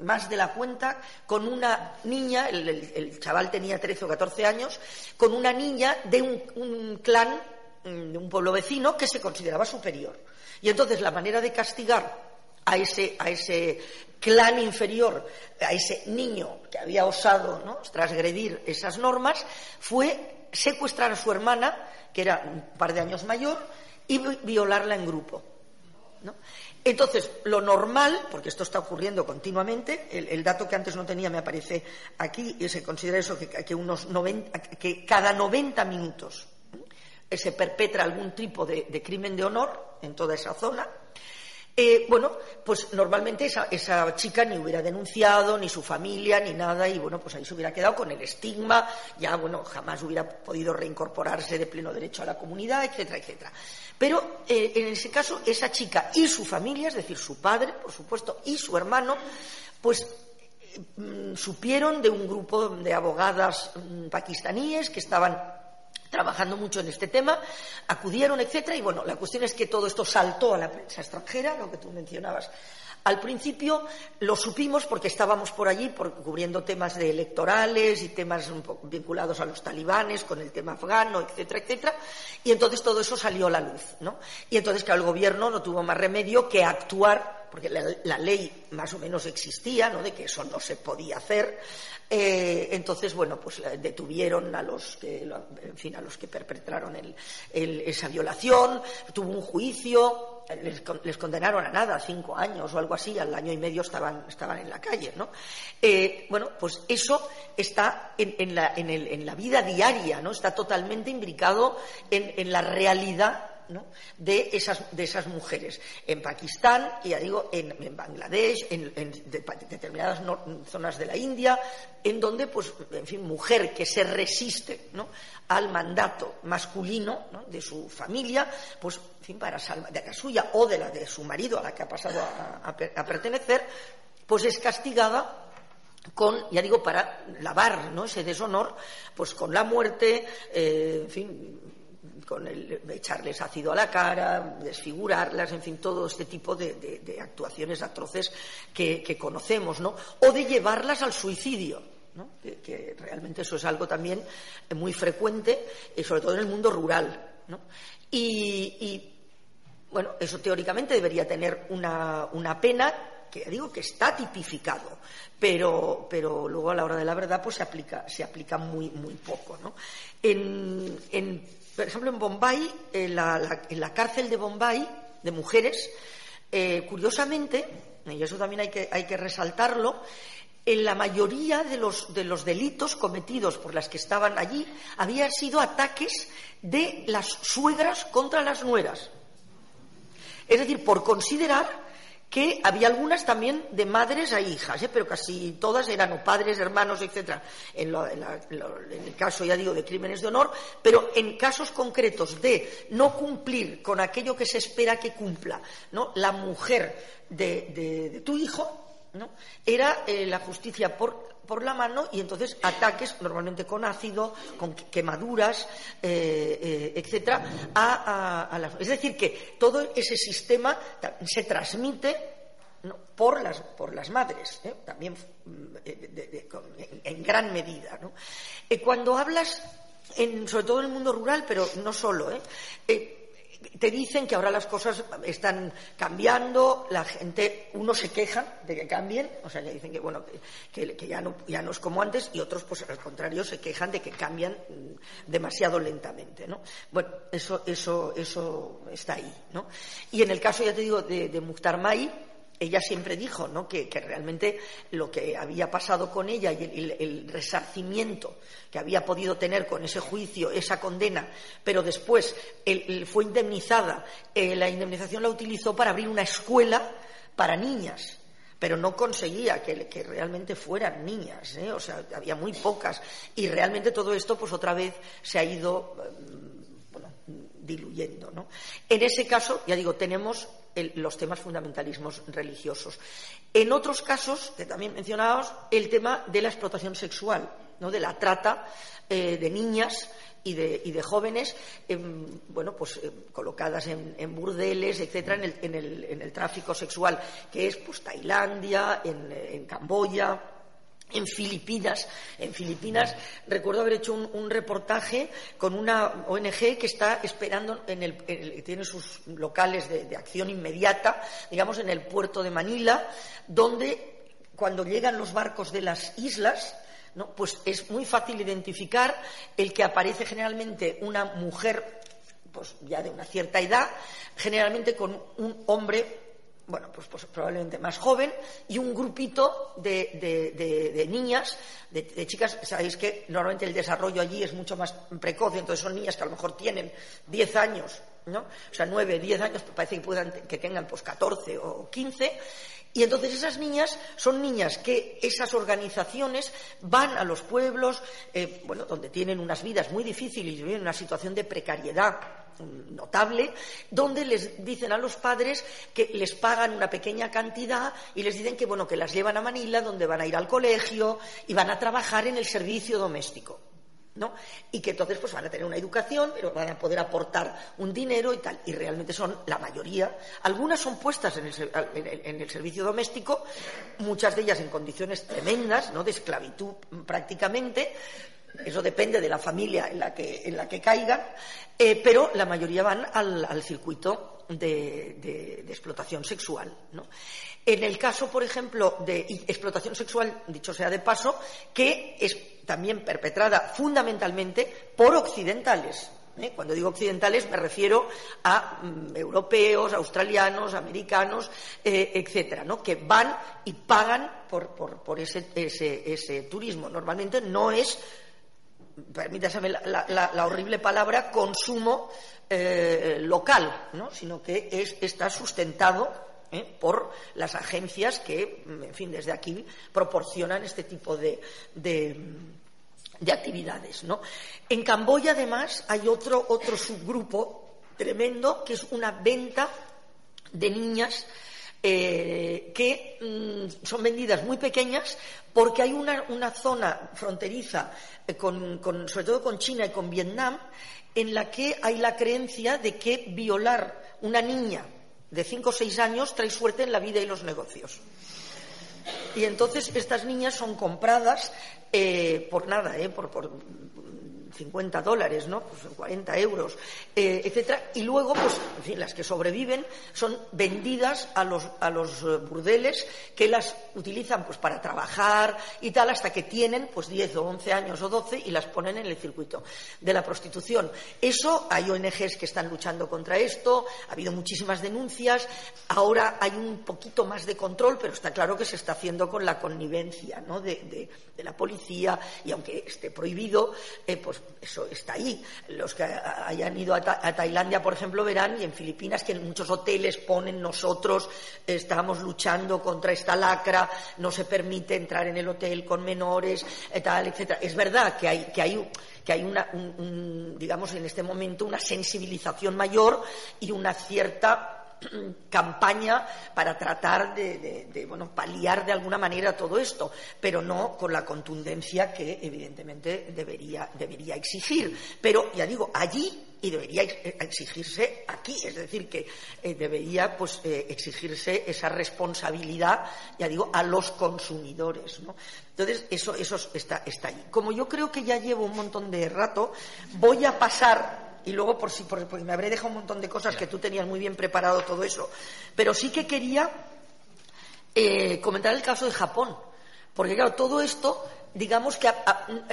más de la cuenta con una niña, el, chaval tenía 13 o 14 años, con una niña de un, un clan, mm, de un pueblo vecino, que se consideraba superior. Y entonces la manera de castigar a ese, a ese clan inferior, a ese niño que había osado ¿no? transgredir esas normas, fue secuestrar a su hermana, que era un par de años mayor, y violarla en grupo. ¿no? Entonces, lo normal, porque esto está ocurriendo continuamente, el, dato que antes no tenía me aparece aquí, y se considera eso que, unos 90, que cada 90 minutos ¿eh? se perpetra algún tipo de, de crimen de honor en toda esa zona, eh, bueno, pues normalmente esa, esa, chica ni hubiera denunciado, ni su familia, ni nada, y bueno, pues ahí se hubiera quedado con el estigma, ya bueno, jamás hubiera podido reincorporarse de pleno derecho a la comunidad, etcétera, etcétera. Pero eh, en ese caso, esa chica y su familia, es decir, su padre, por supuesto, y su hermano, pues mm, supieron de un grupo de abogadas mm, pakistaníes que estaban trabajando mucho en este tema, acudieron, etcétera, y bueno, la cuestión es que todo esto saltó a la prensa extranjera, lo que tú mencionabas. Al principio lo supimos porque estábamos por allí cubriendo temas de electorales y temas un poco vinculados a los talibanes, con el tema afgano, etcétera, etcétera, y entonces todo eso salió a la luz, ¿no? Y entonces, claro, el gobierno no tuvo más remedio que actuar, porque la, ley más o menos existía, ¿no? De que eso no se podía hacer, eh, entonces, bueno, pues detuvieron a los que, en fin, a los que perpetraron esa violación, tuvo un juicio, les, les, condenaron a nada, cinco años o algo así, al año y medio estaban, estaban en la calle, ¿no? Eh, bueno, pues eso está en, en, la, en, el, en, la, vida diaria, ¿no? Está totalmente imbricado en la realidad de, esas, de, esas, mujeres. En Pakistán, y ya digo, en, en Bangladesh, en, en de, determinadas zonas de la India, en donde, pues, en fin, mujer que se resiste ¿no? al mandato masculino ¿no? de su familia, pues, en fin, para salvar de la suya o de la de su marido a la que ha pasado a pertenecer, pues es castigada con, ya digo, para lavar ¿no? ese deshonor, pues con la muerte, eh, en fin, con el echarles ácido a la cara, desfigurarlas, en fin, todo este tipo de, actuaciones atroces que, conocemos, ¿no? O de llevarlas al suicidio, ¿no? Que, realmente eso es algo también muy frecuente, y sobre todo en el mundo rural, ¿no? Y, bueno, eso teóricamente debería tener una, una pena que digo que está tipificado, pero, pero luego a la hora de la verdad pues se aplica, se aplica muy, muy poco. ¿no? En, en por ejemplo, en Bombay, en la, la, en la cárcel de Bombay, de mujeres, eh, curiosamente, y eso también hay que, hay que resaltarlo, en la mayoría de los, de los, delitos cometidos por las que estaban allí habían sido ataques de las suegras contra las nueras. Es decir, por considerar que había algunas también de madres a hijas, ¿eh? pero casi todas eran o padres, hermanos, etc. En, lo, en, la, en, el caso, ya digo, de crímenes de honor, pero en casos concretos de no cumplir con aquello que se espera que cumpla ¿no? la mujer de, de, tu hijo, ¿no? era eh, la justicia por, por, la mano y entonces ataques normalmente con ácido, con quemaduras, eh, eh, etcétera, a, a, a las, es decir que todo ese sistema se transmite por, las, por las madres, ¿eh? también de, en, gran medida. ¿no? cuando hablas, en, sobre todo en el mundo rural, pero no solo, te dicen que ahora las cosas están cambiando, la gente, unos se quejan de que cambien, o sea, que dicen que bueno, que, ya, no, ya no es como antes, y otros, pues al contrario, se quejan de que cambian mm, demasiado lentamente, ¿no? Bueno, eso, eso, eso está ahí, ¿no? Y en el caso, ya te digo, de, de Mukhtar Mai, ella siempre dijo ¿no? que, realmente lo que había pasado con ella y el, resarcimiento que había podido tener con ese juicio, esa condena, pero después fue indemnizada, eh, la indemnización la utilizó para abrir una escuela para niñas pero no conseguía que, realmente fueran niñas, ¿eh? o sea, había muy pocas. Y realmente todo esto, pues otra vez se ha ido diluyendo. ¿no? En ese caso, ya digo, tenemos los temas fundamentalismos religiosos. En otros casos, que también mencionábamos, el tema de la explotación sexual, ¿no? de la trata eh, de niñas y de, jóvenes, em, bueno, pues em, colocadas en, burdeles, etcétera, en el, tráfico sexual, que es pues Tailandia, en Camboya, en Filipinas. En Filipinas recuerdo haber hecho un, reportaje con una ONG que está esperando, en el, tiene sus locales de, acción inmediata, digamos, en el puerto de Manila, donde cuando llegan los barcos de las islas, pues es muy fácil identificar el que aparece generalmente una mujer pues ya de una cierta edad, generalmente con un hombre bueno, pues, pues, probablemente más joven, y un grupito de, niñas, de, chicas, sabéis que normalmente el desarrollo allí es mucho más precoz, entonces son niñas que a lo mejor tienen 10 años, ¿no? O sea, 9, 10 años, pues parece que, puedan, que tengan pues 14 o 15, y entonces esas niñas son niñas que esas organizaciones van a los pueblos, eh, bueno, donde tienen unas vidas muy difíciles y viven en una situación de precariedad notable, donde les dicen a los padres que les pagan una pequeña cantidad y les dicen que bueno que las llevan a Manila, donde van a ir al colegio y van a trabajar en el servicio doméstico. ¿No? Y que entonces pues van a tener una educación, pero van a poder aportar un dinero y tal. Y realmente son la mayoría. Algunas son puestas en el, servicio doméstico, muchas de ellas en condiciones tremendas, ¿no? De esclavitud prácticamente, eso depende de la familia en la que, en la que caigan, eh, pero la mayoría van al, circuito de, explotación sexual. En el caso, por ejemplo, de explotación sexual, dicho sea de paso, que es también perpetrada fundamentalmente por occidentales. ¿eh? Cuando digo occidentales me refiero a mm, europeos, australianos, americanos, eh, etcétera, ¿no? que van y pagan por, por, ese, ese turismo. Normalmente no es permítaseme la, horrible palabra, consumo eh, local, ¿no? sino que está sustentado ¿eh? por las agencias que, en fin, desde aquí proporcionan este tipo de, actividades. ¿no? En Camboya, además, hay otro, otro subgrupo tremendo que es una venta de niñas eh, que mm, son vendidas muy pequeñas porque hay una, zona fronteriza, eh, sobre todo con China y con Vietnam, en la que hay la creencia de que violar una niña de 5 o 6 años trae suerte en la vida y los negocios. Y entonces estas niñas son compradas eh, por nada, por 50 dólares, ¿no? Pues 40 euros, eh, etcétera. Y luego, pues, en fin, las que sobreviven son vendidas a los, a los eh, burdeles que las utilizan pues para trabajar y tal hasta que tienen pues 10 o 11 años o 12 y las ponen en el circuito de la prostitución. Eso, hay ONGs que están luchando contra esto, ha habido muchísimas denuncias, ahora hay un poquito más de control, pero está claro que se está haciendo con la connivencia, ¿no? de, la policía y aunque esté prohibido, eh, pues eso está ahí. Los que hayan ido a, Tailandia, por ejemplo, verán, y en Filipinas, que en muchos hoteles ponen nosotros estamos luchando contra esta lacra, no se permite entrar en el hotel con menores, eh, tal, etcétera. Es verdad que hay, que hay, que hay una, digamos, en este momento una sensibilización mayor y una cierta campaña para tratar de, bueno, paliar de alguna manera todo esto, pero no con la contundencia que evidentemente debería, debería exigir. Pero, ya digo, allí y debería exigirse aquí, es decir, que eh, debería pues, eh, exigirse esa responsabilidad, ya digo, a los consumidores. ¿no? Entonces, eso, eso está, está ahí. Como yo creo que ya llevo un montón de rato, voy a pasar y luego por si porque me habré dejado un montón de cosas que tú tenías muy bien preparado todo eso, pero sí que quería eh, comentar el caso de Japón, porque claro, todo esto, digamos que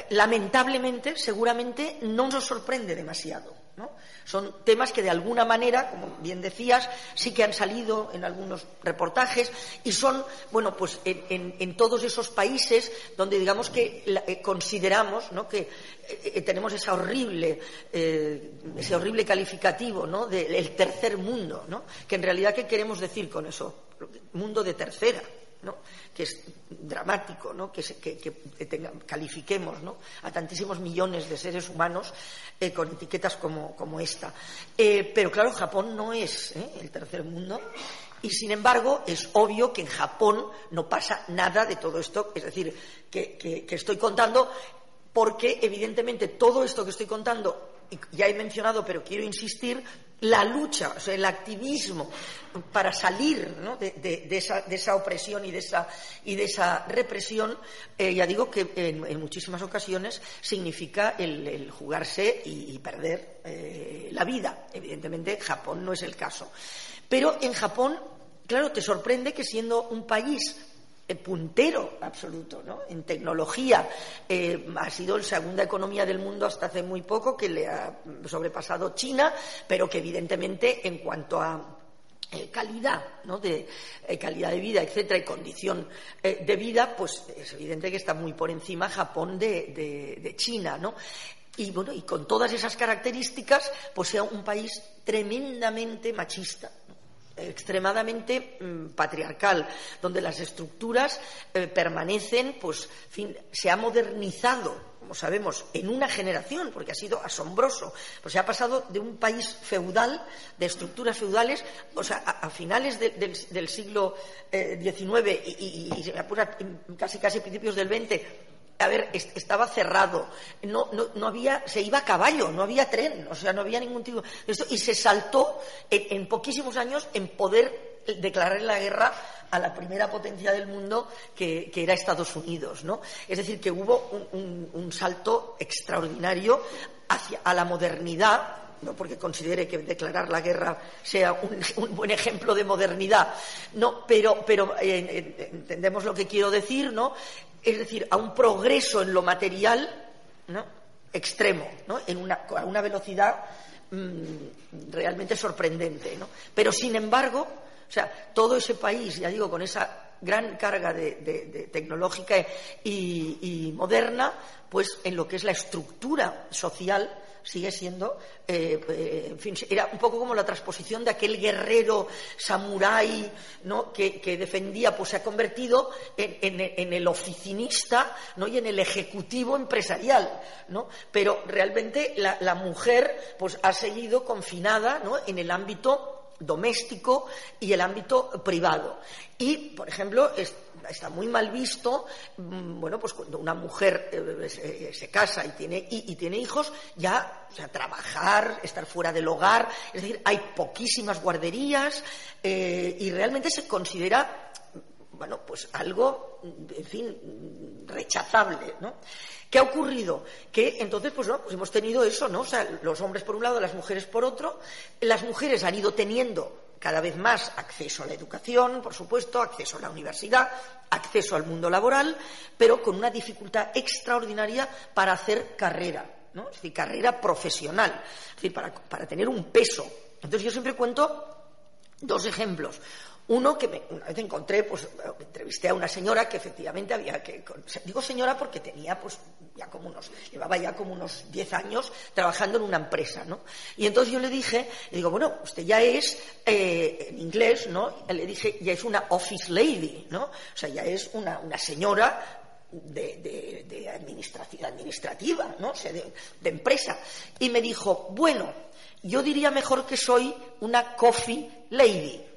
lamentablemente, seguramente no nos sorprende demasiado. ¿no? Son temas que de alguna manera, como bien decías, sí que han salido en algunos reportajes y son, bueno, pues en, todos esos países donde digamos que eh, consideramos ¿no? que eh, tenemos esa horrible, ese horrible calificativo ¿no? del tercer mundo, ¿no? que en realidad ¿qué queremos decir con eso? Mundo de tercera que es dramático ¿no? que, califiquemos a tantísimos millones de seres humanos eh, con etiquetas como, esta. Eh, pero claro, Japón no es ¿eh? el tercer mundo y sin embargo es obvio que en Japón no pasa nada de todo esto, es decir, que estoy contando porque evidentemente todo esto que estoy contando ya he mencionado, pero quiero insistir, la lucha, o sea, el activismo para salir de, esa, opresión y de esa, represión, eh, ya digo que en, muchísimas ocasiones significa el, jugarse y, perder eh, la vida. Evidentemente, Japón no es el caso. Pero en Japón, claro, te sorprende que siendo un país puntero absoluto ¿no? en tecnología. Eh, ha sido la segunda economía del mundo hasta hace muy poco, que le ha sobrepasado China, pero que evidentemente en cuanto a eh, calidad, ¿no? de calidad de vida, etcétera, y condición de vida, pues es evidente que está muy por encima Japón de, de China, ¿no? Y bueno, y con todas esas características, pues sea un país tremendamente machista extremadamente mm, patriarcal, donde las estructuras eh, permanecen, pues, se ha modernizado, como sabemos, en una generación, porque ha sido asombroso. Pues se ha pasado de un país feudal, de estructuras feudales, o sea, a, finales del, siglo XIX eh, y, y, y, casi casi principios del XX, a ver, estaba cerrado, no, no, había, se iba a caballo, no había tren, o sea, no había ningún tipo de esto, y se saltó en, poquísimos años en poder declarar la guerra a la primera potencia del mundo que, era Estados Unidos, ¿no? Es decir, que hubo un, salto extraordinario hacia a la modernidad no porque considere que declarar la guerra sea un, buen ejemplo de modernidad, no, pero, pero eh, eh, entendemos lo que quiero decir, ¿no? Es decir, a un progreso en lo material extremo, ¿no? en una, a una velocidad mm, realmente sorprendente. ¿no? Pero, sin embargo, o sea, todo ese país, ya digo, con esa gran carga de, tecnológica y, moderna, pues en lo que es la estructura social sigue siendo, eh, eh, en fin, era un poco como la transposición de aquel guerrero samurái que, defendía, pues se ha convertido en, el oficinista ¿no? y en el ejecutivo empresarial, ¿no? Pero realmente la, la mujer, pues ha seguido confinada, ¿no? En el ámbito doméstico y el ámbito privado. Y, por ejemplo, está muy mal visto, mm, bueno, pues cuando una mujer eh, se, casa y tiene, y, tiene hijos, ya, trabajar, estar fuera del hogar, es decir, hay poquísimas guarderías eh, y realmente se considera bueno, pues algo, en fin, rechazable, ¿no? ¿Qué ha ocurrido? Que entonces, pues no, pues hemos tenido eso, ¿no? O sea, los hombres por un lado, las mujeres por otro. Las mujeres han ido teniendo cada vez más acceso a la educación, por supuesto, acceso a la universidad, acceso al mundo laboral, pero con una dificultad extraordinaria para hacer carrera, ¿no? Es decir, carrera profesional, es decir, para, para tener un peso. Entonces yo siempre cuento dos ejemplos. Uno que una vez encontré, pues entrevisté a una señora que efectivamente había que, digo señora porque tenía pues ya como unos, llevaba ya como unos 10 años trabajando en una empresa, ¿no? Y entonces yo le dije, le digo, bueno, usted ya es, eh, en inglés, ¿no? Le dije, ya es una office lady, ¿no? O sea, ya es una, señora de, de, administrativa, ¿no? O sea, de, empresa. Y me dijo, bueno, yo diría mejor que soy una coffee lady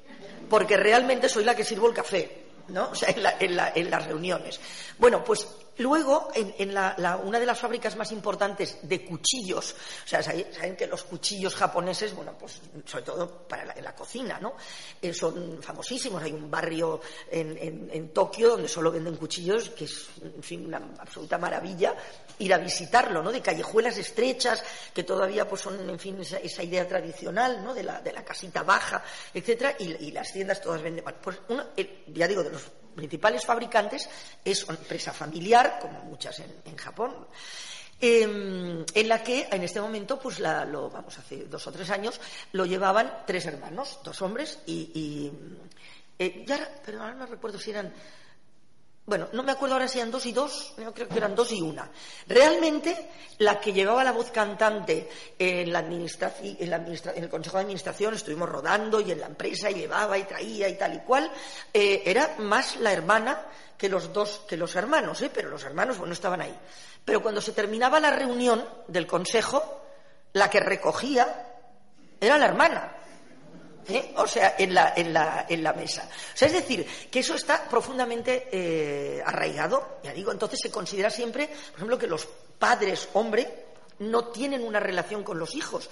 porque realmente soy la que sirvo el café, ¿no? O sea, en, las reuniones. Bueno, pues Luego, en, una de las fábricas más importantes de cuchillos, o sea, saben que los cuchillos japoneses, bueno, pues sobre todo para la, cocina, ¿no? Eh, son famosísimos. Hay un barrio en, Tokio donde solo venden cuchillos, que es, en fin, una absoluta maravilla ir a visitarlo, ¿no? De callejuelas estrechas, que todavía pues son, en fin, esa, idea tradicional, ¿no? De la, de la casita baja, etcétera, y, las tiendas todas venden. Pues, ya digo, de los principales fabricantes es una empresa familiar, como muchas en, Japón, em, en la que en este momento, pues lo, vamos, hace dos o tres años, lo llevaban tres hermanos, dos hombres y, eh, pero ahora no recuerdo si eran bueno, no me acuerdo ahora si eran dos y dos, yo creo que eran dos y una. Realmente, la que llevaba la voz cantante en, la administración, en, el Consejo de Administración, estuvimos rodando y en la empresa llevaba y traía y tal y cual, eh, era más la hermana que los dos, que los hermanos, ¿eh? pero los hermanos, bueno, estaban ahí. Pero cuando se terminaba la reunión del Consejo, la que recogía era la hermana. ¿Eh? o sea, en la, en, la, en la, mesa. O sea, es decir, que eso está profundamente eh, arraigado, ya digo, entonces se considera siempre, por ejemplo, que los padres, hombre, no tienen una relación con los hijos,